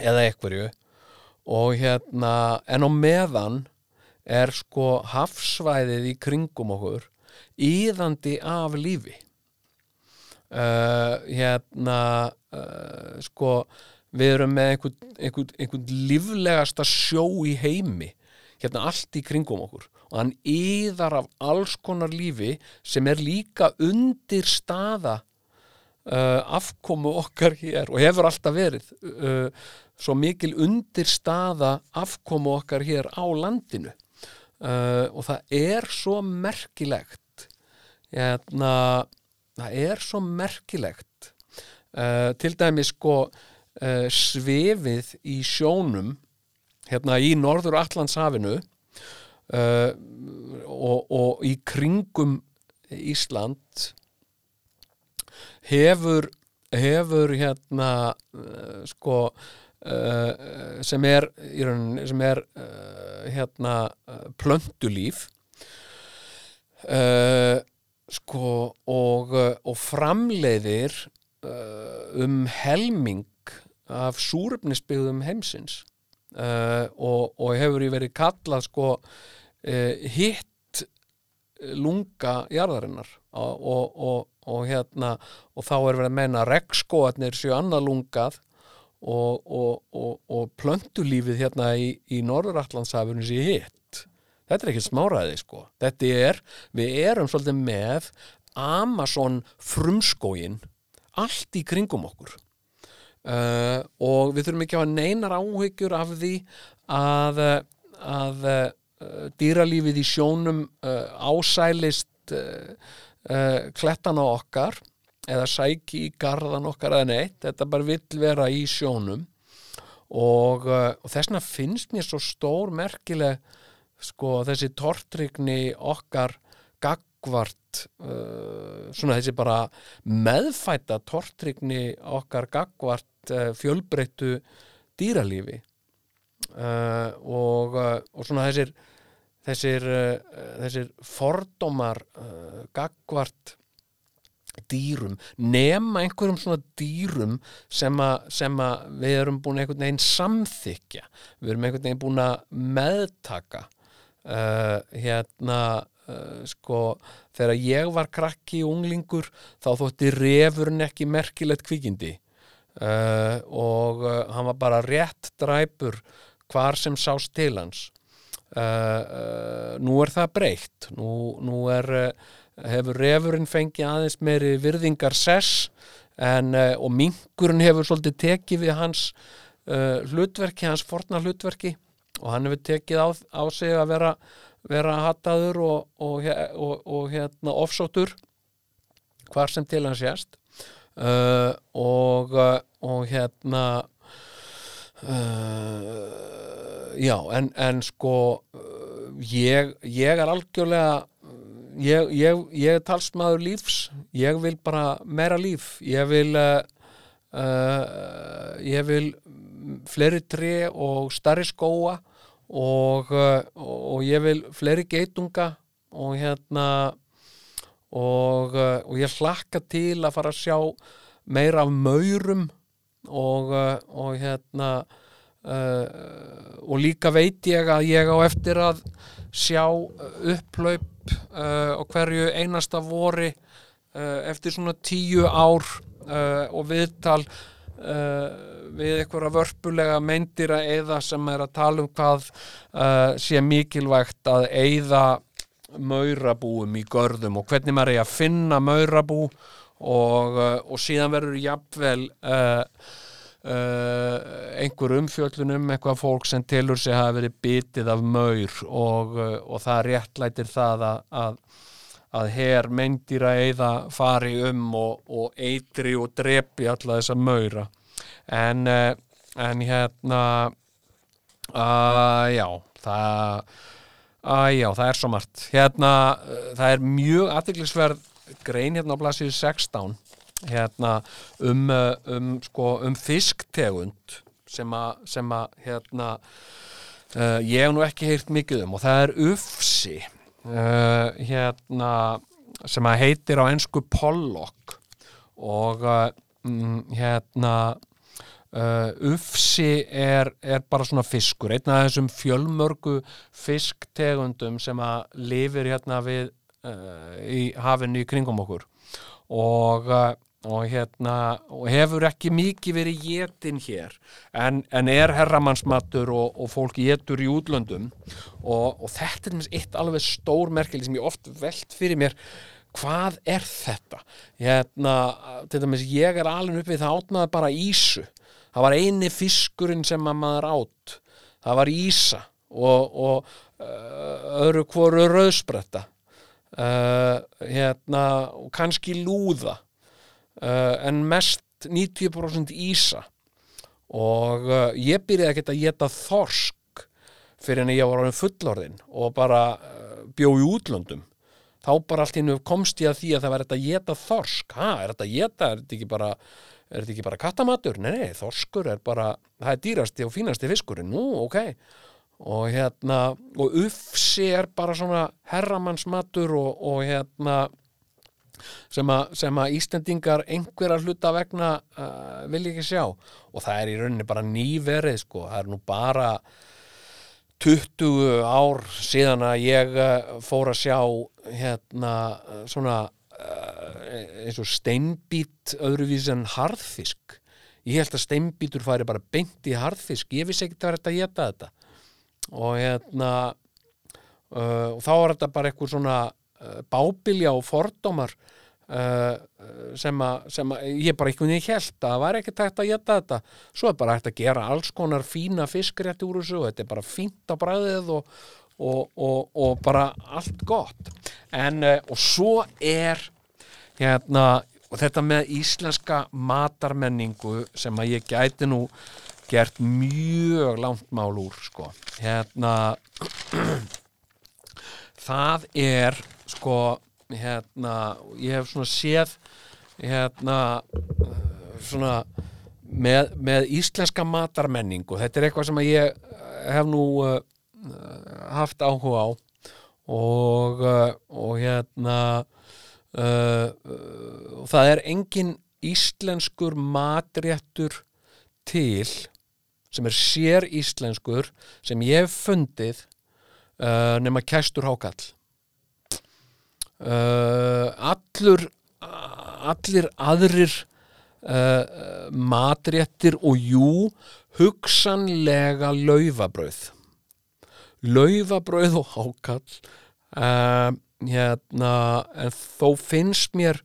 eða einhverju. Og hérna en á meðan er sko hafsvæðið í kringum okkur íðandi af lífi. Uh, hérna uh, sko við erum með einhvern, einhvern, einhvern líflegasta sjó í heimi hérna allt í kringum okkur. Og hann yðar af alls konar lífi sem er líka undir staða uh, afkomu okkar hér og hefur alltaf verið uh, svo mikil undir staða afkomu okkar hér á landinu. Uh, og það er svo merkilegt hérna, það er svo merkilegt uh, til dæmis sko uh, svefið í sjónum hérna í Norður Allandshafinu uh, og, og í kringum Ísland hefur hefur hérna uh, sko sem er í rauninni, sem er hérna plöntulíf uh, sko og, og framleiðir um helming af súrefnisbyggðum heimsins. Uh, og, og hefur í verið kallað sko uh, hitt lunga jarðarinnar. Og, og, og, hérna og þá er verið að meina regnskóarnir séu annað lungað og, plöntulífið hérna í, í Norðuratlandshafinu sé hitt. Þetta er ekki smáraði sko. Þetta er, við erum svolítið með Amazon frumskóin allt í kringum okkur uh, og við þurfum ekki að hafa neinar áhyggjur af því að, að uh, dýralífið í sjónum uh, ásælist klettana okkar eða sæki í garðan okkar eða neitt, þetta bara vill vera í sjónum. Og, og þessna finnst mér svo stór merkileg sko þessi tortrygni okkar gagvart uh, svona þessi bara meðfætta tortrygni okkar gagvart uh, fjölbreyttu dýralífi. Uh, og, uh, og svona þessir þessir, uh, þessir fordómar uh, gagvart dýrum nema einhverjum svona dýrum sem, að við erum búin einhvern veginn samþykja við erum einhvern veginn búin að meðtaka uh, hérna uh, sko þegar ég var krakki unglingur þá þótti refurinn ekki merkilegt kvikindi. Uh, og uh, hann var bara rétt dræpur hvar sem sást til hans. Nú er það breytt. Nú, nú er hefur refurinn fengið aðeins meiri virðingar sess en, og minkurinn hefur svolítið tekið við hans hlutverki, hans forna hlutverki. Og hann hefur tekið á, á sig að vera, vera hataður og, og, og, og hérna ofsóttur hvar sem til hann sést. Uh, og, uh, hérna uh, já en, en sko uh, ég, ég er algjörlega ég, ég, ég er talsmaður lífs. Ég vil bara meira líf. Ég vil uh, uh, ég vil fleiri tré og starri skóa og, uh, og ég vil fleiri geitunga og hérna og, uh, og ég hlakka til að fara að sjá meira af maurum og, uh, og hérna uh, og líka veit ég að ég á eftir að sjá upplaup uh, á hverju einasta vori uh, eftir svona tíu ár og viðtal uh, við einhverja vörpulega meindýra eða sem er að tala um hvað uh, sé mikilvægt að eyða maurabúum í görðum og hvernig maður er að finna maurabú og, uh, og síðan verður jafnvel einhver umfjöllunum eitthvað fólk sem telur sig hafa verið bitið af maur og, og það réttlætir það að, að, að her meindýra eða fari um og, og eitri og drepi alla þessa maura en, uh, en hérna uh, já það Æ, já, það er svo margt. Hérna, uh, það er mjög aðtiklisverð grein hérna á blaðsíðu 16 hérna um, uh, um, sko, um fisktegund sem að, sem að hérna, uh, ég hef nú ekki heyrt mikið um og það er ufsi uh, hérna sem að heitir á ensku pollock og mm, hérna uh, ufsi er, er bara svona fiskur einn af þessum fjölmörgu fisktegundum sem að lifir hérna við uh, í hafinu í kringum okkur. Og, uh, og hérna og hefur ekki mikið verið getin hér en, en er herramannsmatur og, og fólk getur í útlöndum. Og, og þetta er eitt alveg stór merkeli sem ég oft velt fyrir mér. Hvað er þetta? Hérna, til dæmis ég er alveg upp við það átnaði bara ísu. Það var eini fiskurinn sem að maður átt það var ísa og, uh, öðru hvoru rauðspretta. Uh, hérna, og kannski lúða en mest 90% ísa. Og uh, ég byrjaði ekki að geta þorsk fyrir en ég var orðin fullorðin og bara uh, bjó í útlöndum. Þá bara allt í hennu komst ég að því að það var þetta geta þorsk. Ha, er þetta geta, er þetta ekki bara er þetta ekki bara kattamatur? Nei, nei, þorskur er bara það er dýrasti og fínasti fiskurinn. Nú, ok. Og hérna, og ufsi er bara svona herramannsmatur og, og hérna sem að, sem að Íslendingar einhverja hluta vegna uh, vilja ekki sjá. Og það er í rauninni bara nýverið sko, það er nú bara 20 ár síðan að ég uh, fór að sjá hérna svona uh, eins og steinbít öðruvís en harðfisk. Ég held að steinbítur færi bara beint í harðfisk, ég vissi ekki að þetta að geta þetta. Og hérna uh, og þá var þetta bara eitthvað svona bábilja og fordómar uh, sem, að, sem að ég bara einhvern veginn held að það var ekki tægt að geta þetta svo er bara hægt að gera alls konar fína fiskrétti úr þessu og þetta er bara fínt á bræðið og, og, og, og bara allt gott en uh, og svo er hérna og þetta með íslenska matarmenningu sem að ég gæti nú gert mjög langt mál úr sko. hérna [CLEARS THROAT] það er sko hérna, ég hef svona séð hérna uh, svona með, með íslenska matarmenningu. Þetta er eitthvað sem ég uh, hef nú uh, haft áhuga á. Og, uh, og hérna uh, uh, það er engin íslenskur matréttur til sem er sér íslenskur sem ég hef fundið uh, nema kæstur hákall uh, allur allir aðrir uh, matréttir og jú hugsanlega laufabrauð. Laufabrauð og hákall uh, hérna en þó finnst mér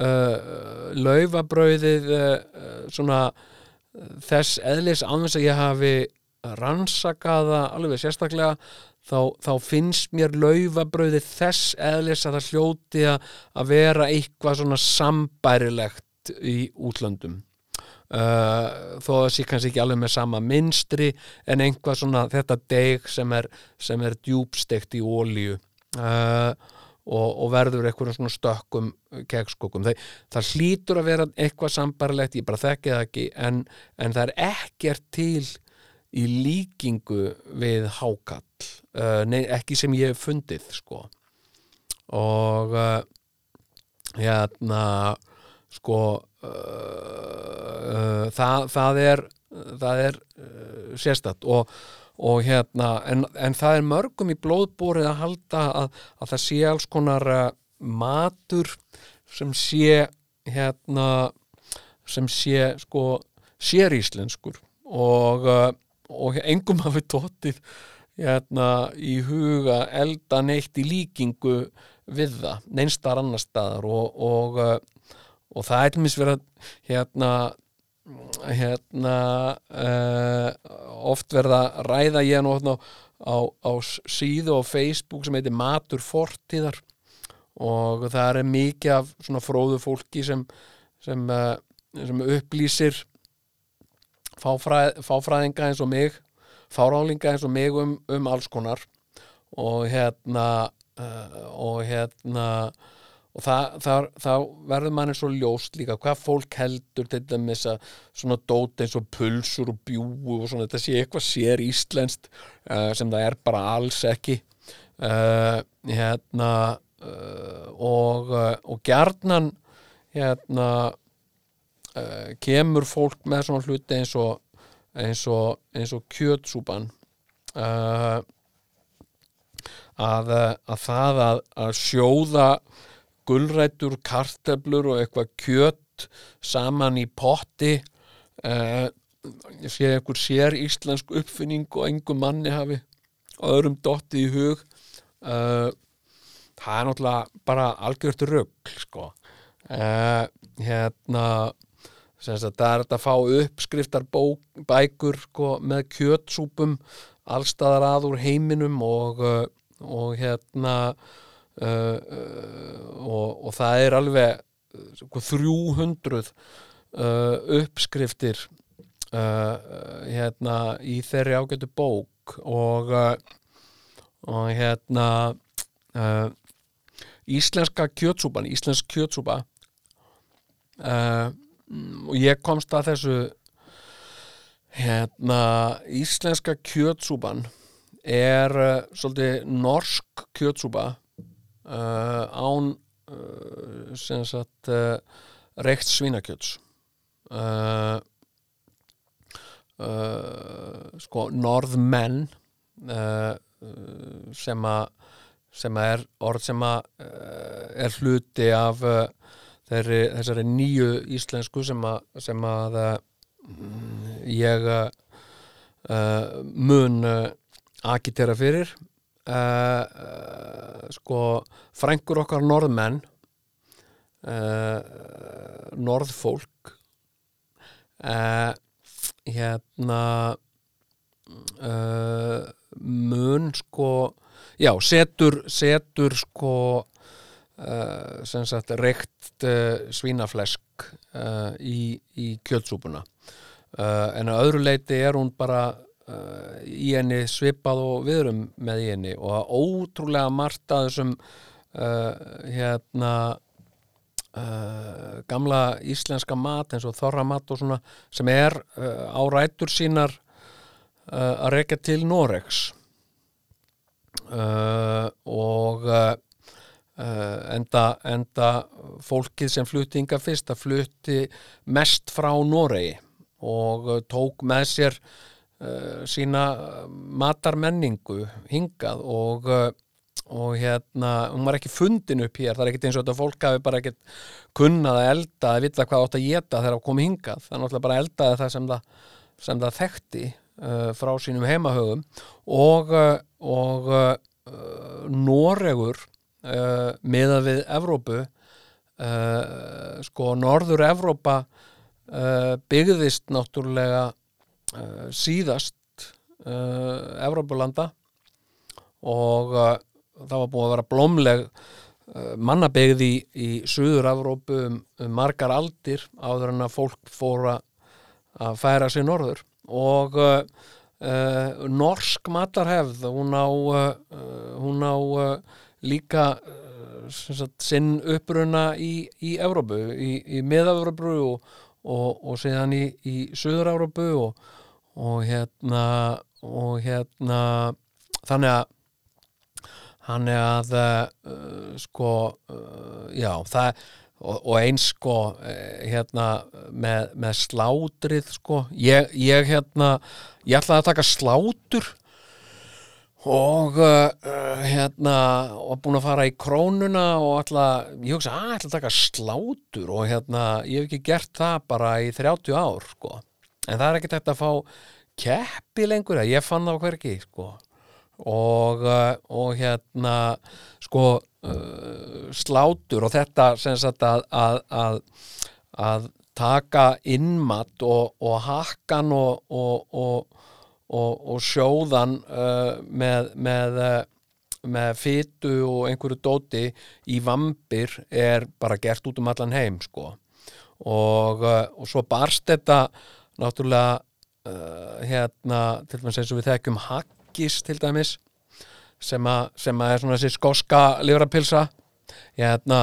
uh, laufabrauðið uh, svona þess eðlis annars að ég hafi rannsakaða alveg sérstaklega þá, þá finnst mér laufabrauði þess eðlis að það hljóti að vera eitthvað svona sambærilegt í útlöndum Uh, þó sé kannski ekki alveg með sama minstri en einhvað svona þetta deg sem er, sem er djúbstekt í ólíu uh, og, og verður eitthvað svona stökkum kegskokum. Það, það hlýtur að vera eitthvað sambarlegt, ég bara þekki það ekki en, en það er ekkert til í líkingu við hákall uh, nei, ekki sem ég hef fundið sko. Og hérna sko uh, það, það er það er uh, sérstætt og, og hérna en, en það er mörgum í blóðbórið að halda að, að það sé alls konar uh, matur sem sé hérna sem sé sko séríslenskur. Og, uh, og engum hafi tóttið hérna í huga elda neitt í líkingu við það, neinstar annar staðar og, og, uh, og það er mis verið að hérna hérna uh, oft verða ræða ég nú hérna á, á síðu á Facebook sem heitir Matur Fortíðar og það er mikið af svona fróðu fólki sem sem, uh, sem upplýsir fáfræð, fáfræðinga eins og mig fárálinga eins og mig um, um alls konar. Og hérna uh, og hérna og það verður manni svo ljóst líka hvað fólk heldur til dæmis að svona dót eins og pulsur og bjúu og svona þetta sé eitthvað sér íslenskt uh, sem það er bara alls ekki. Uh, hérna og, og gjarnan hérna kemur fólk með svona hluti eins og eins og, eins og kjötsúpan uh, að, uh, að það að, að sjóða gulrætur, kartöflur og eitthvað kjöt saman í potti uh, ég sé einhver sér íslensk uppfinning og engum manni hafi öðrum dotti í hug uh, það er náttúrulega bara algjört rugl sko. Uh, hérna það er að fá uppskriftar bækur sko, með kjötsúpum allstaðar að úr heiminum og, uh, og hérna uh, uh, og, og það er alveg sko, 300 uh, uppskriftir uh, hérna í þeirri ágætu bók og uh, og hérna íslenska kjötsúpan íslensk kjötsúpa uh, og ég komst að þessu hérna íslenska kjötsúpan er uh, svolítið norsk kjötsúpa uh, án uh, sem sagt reykt svínakjöts. Sko norðmenn sem að sem að er orð sem að er hluti af uh, þeirri, þessari nýju íslensku sem að, sem að uh, ég uh, uh, mun uh, agitera fyrir. Uh, uh, sko frængur okkar norðmenn uh, norðfólk hérna mun sko já, setur setur sko uh, sem sagt reykt uh, svínaflesk uh, í, í kjötsúpuna. Uh, en að öðru leiti er hún bara í henni svipað og við erum með í henni og að ótrúlega margt að þessum hérna gamla íslenska mat eins og þorramat og svona sem er á rætur sínar að rekja til Noregs. Uh, og uh, enda, enda fólkið sem flutti inga fyrst að flutti mest frá Noregi og uh, tók með sér uh, sína matarmenningu hingað og uh, og hérna, hún var ekki fundin upp hér. Það er ekkert eins og þetta fólk hafi bara ekkert kunnað að elda, að villa hvað átt að geta þegar það kom hingað, það er náttúrulega bara eldaði það sem það, sem það þekkti frá sínum heimahögum. Og, og Noregur uh, miðað við Evrópu uh, sko Norður Evrópa uh, byggðist náttúrulega uh, síðast uh, Evrópulanda og uh, það var búið að vera blómleg mannabyggð í, í Suður-Evrópu um, um margar aldir áður en að fólk fór að færa sig norður og uh, uh, norsk matarhefð hún á, uh, hún á líka sem sagt, sinn uppruna í, í Evrópu, í, í miða-Evrópu og, og, og síðan í, í Suður-Evrópu og, og hérna og hérna þannig að þannig að uh, sko uh, já það og, og eins sko eh, hérna með, með slátrið sko ég, ég hérna ég ætlaði að taka slátur og uh, hérna og búin að fara í krónuna og ætla, ég hugsa ætla að taka slátur. Og hérna ég hef ekki gert það bara í 30 ár sko. En það er ekkert hægt að fá keppi lengur, ég fann það á hverki sko. Og, uh, og hérna sko uh, slátur og þetta sem sagt að, að, að, að taka innmat og, og hakkan og, og, og, og, sjóðan uh, með, með, uh, með fytu og einhverju dóti í vampir er bara gert út um allan heim sko. Og, uh, og svo barst þetta náttúrulega uh, hérna til dæmis eins og við þekkjum haggis til dæmis sem, að er svona þessi skoska livrapilsa hérna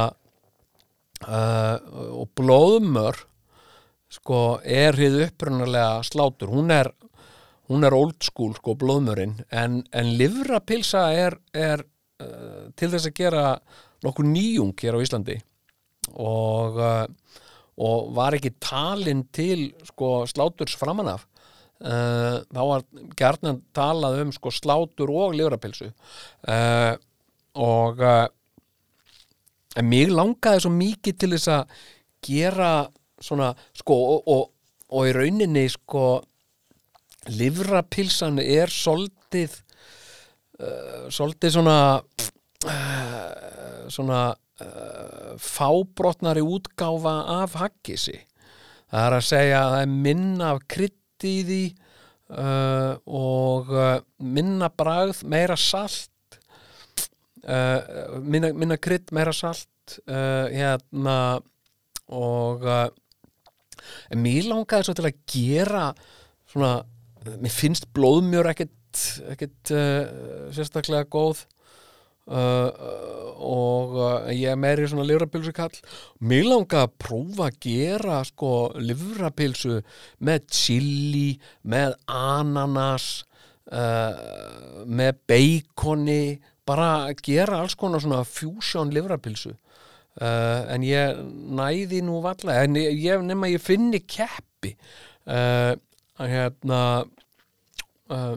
uh, og blóðmör sko er hið upprunalega slátur. Hún er, hún er old school sko blóðmörinn en, en livrapilsa er, er uh, til þess að gera nokkuð nýjung hér á Íslandi. Og uh, og var ekki talin til sko sláturs framan af. Uh, þá var gjarnan talað um sko slátur og livrapilsu uh, og uh, en mig langaði svo mikið til þess að gera svona sko og, og, og í rauninni sko livrapilsan er soldið uh, soldið svona uh, svona uh, fábrotnari útgáfa af haggisi. Það er að segja að það er minna af krydd í því og minna bragð meira salt minna, minna krydd meira salt hérna og mér langaði svo til að gera svona, mér finnst blóðmjör ekkit, ekkit uh, sérstaklega góð. Uh, og uh, ég er meiri svona livrapilsu kall mér langaði að prófa að gera sko livrapilsu með chili, með ananas með beikoni bara að gera alls konar svona fusion livrapilsu en ég næði nú valla en ég, ég nema ég finni keppi. Uh, að hérna uh,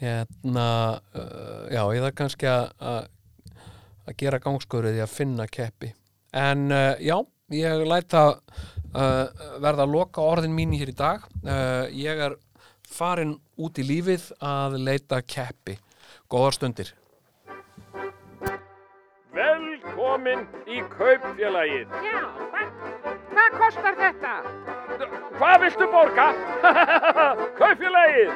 hérna uh, já, ég þarf kannski að að- gera gangskurið í að finna keppi. En uh, já, ég læt það uh, verða að loka orðin mín hér í dag. Ég er farin út í lífið að leita keppi. Góðar stundir Velkomin í kaupfélagið. Já, hvað, hvað kostar þetta? Hvað viltu borga? [LAUGHS] kaupfélagið.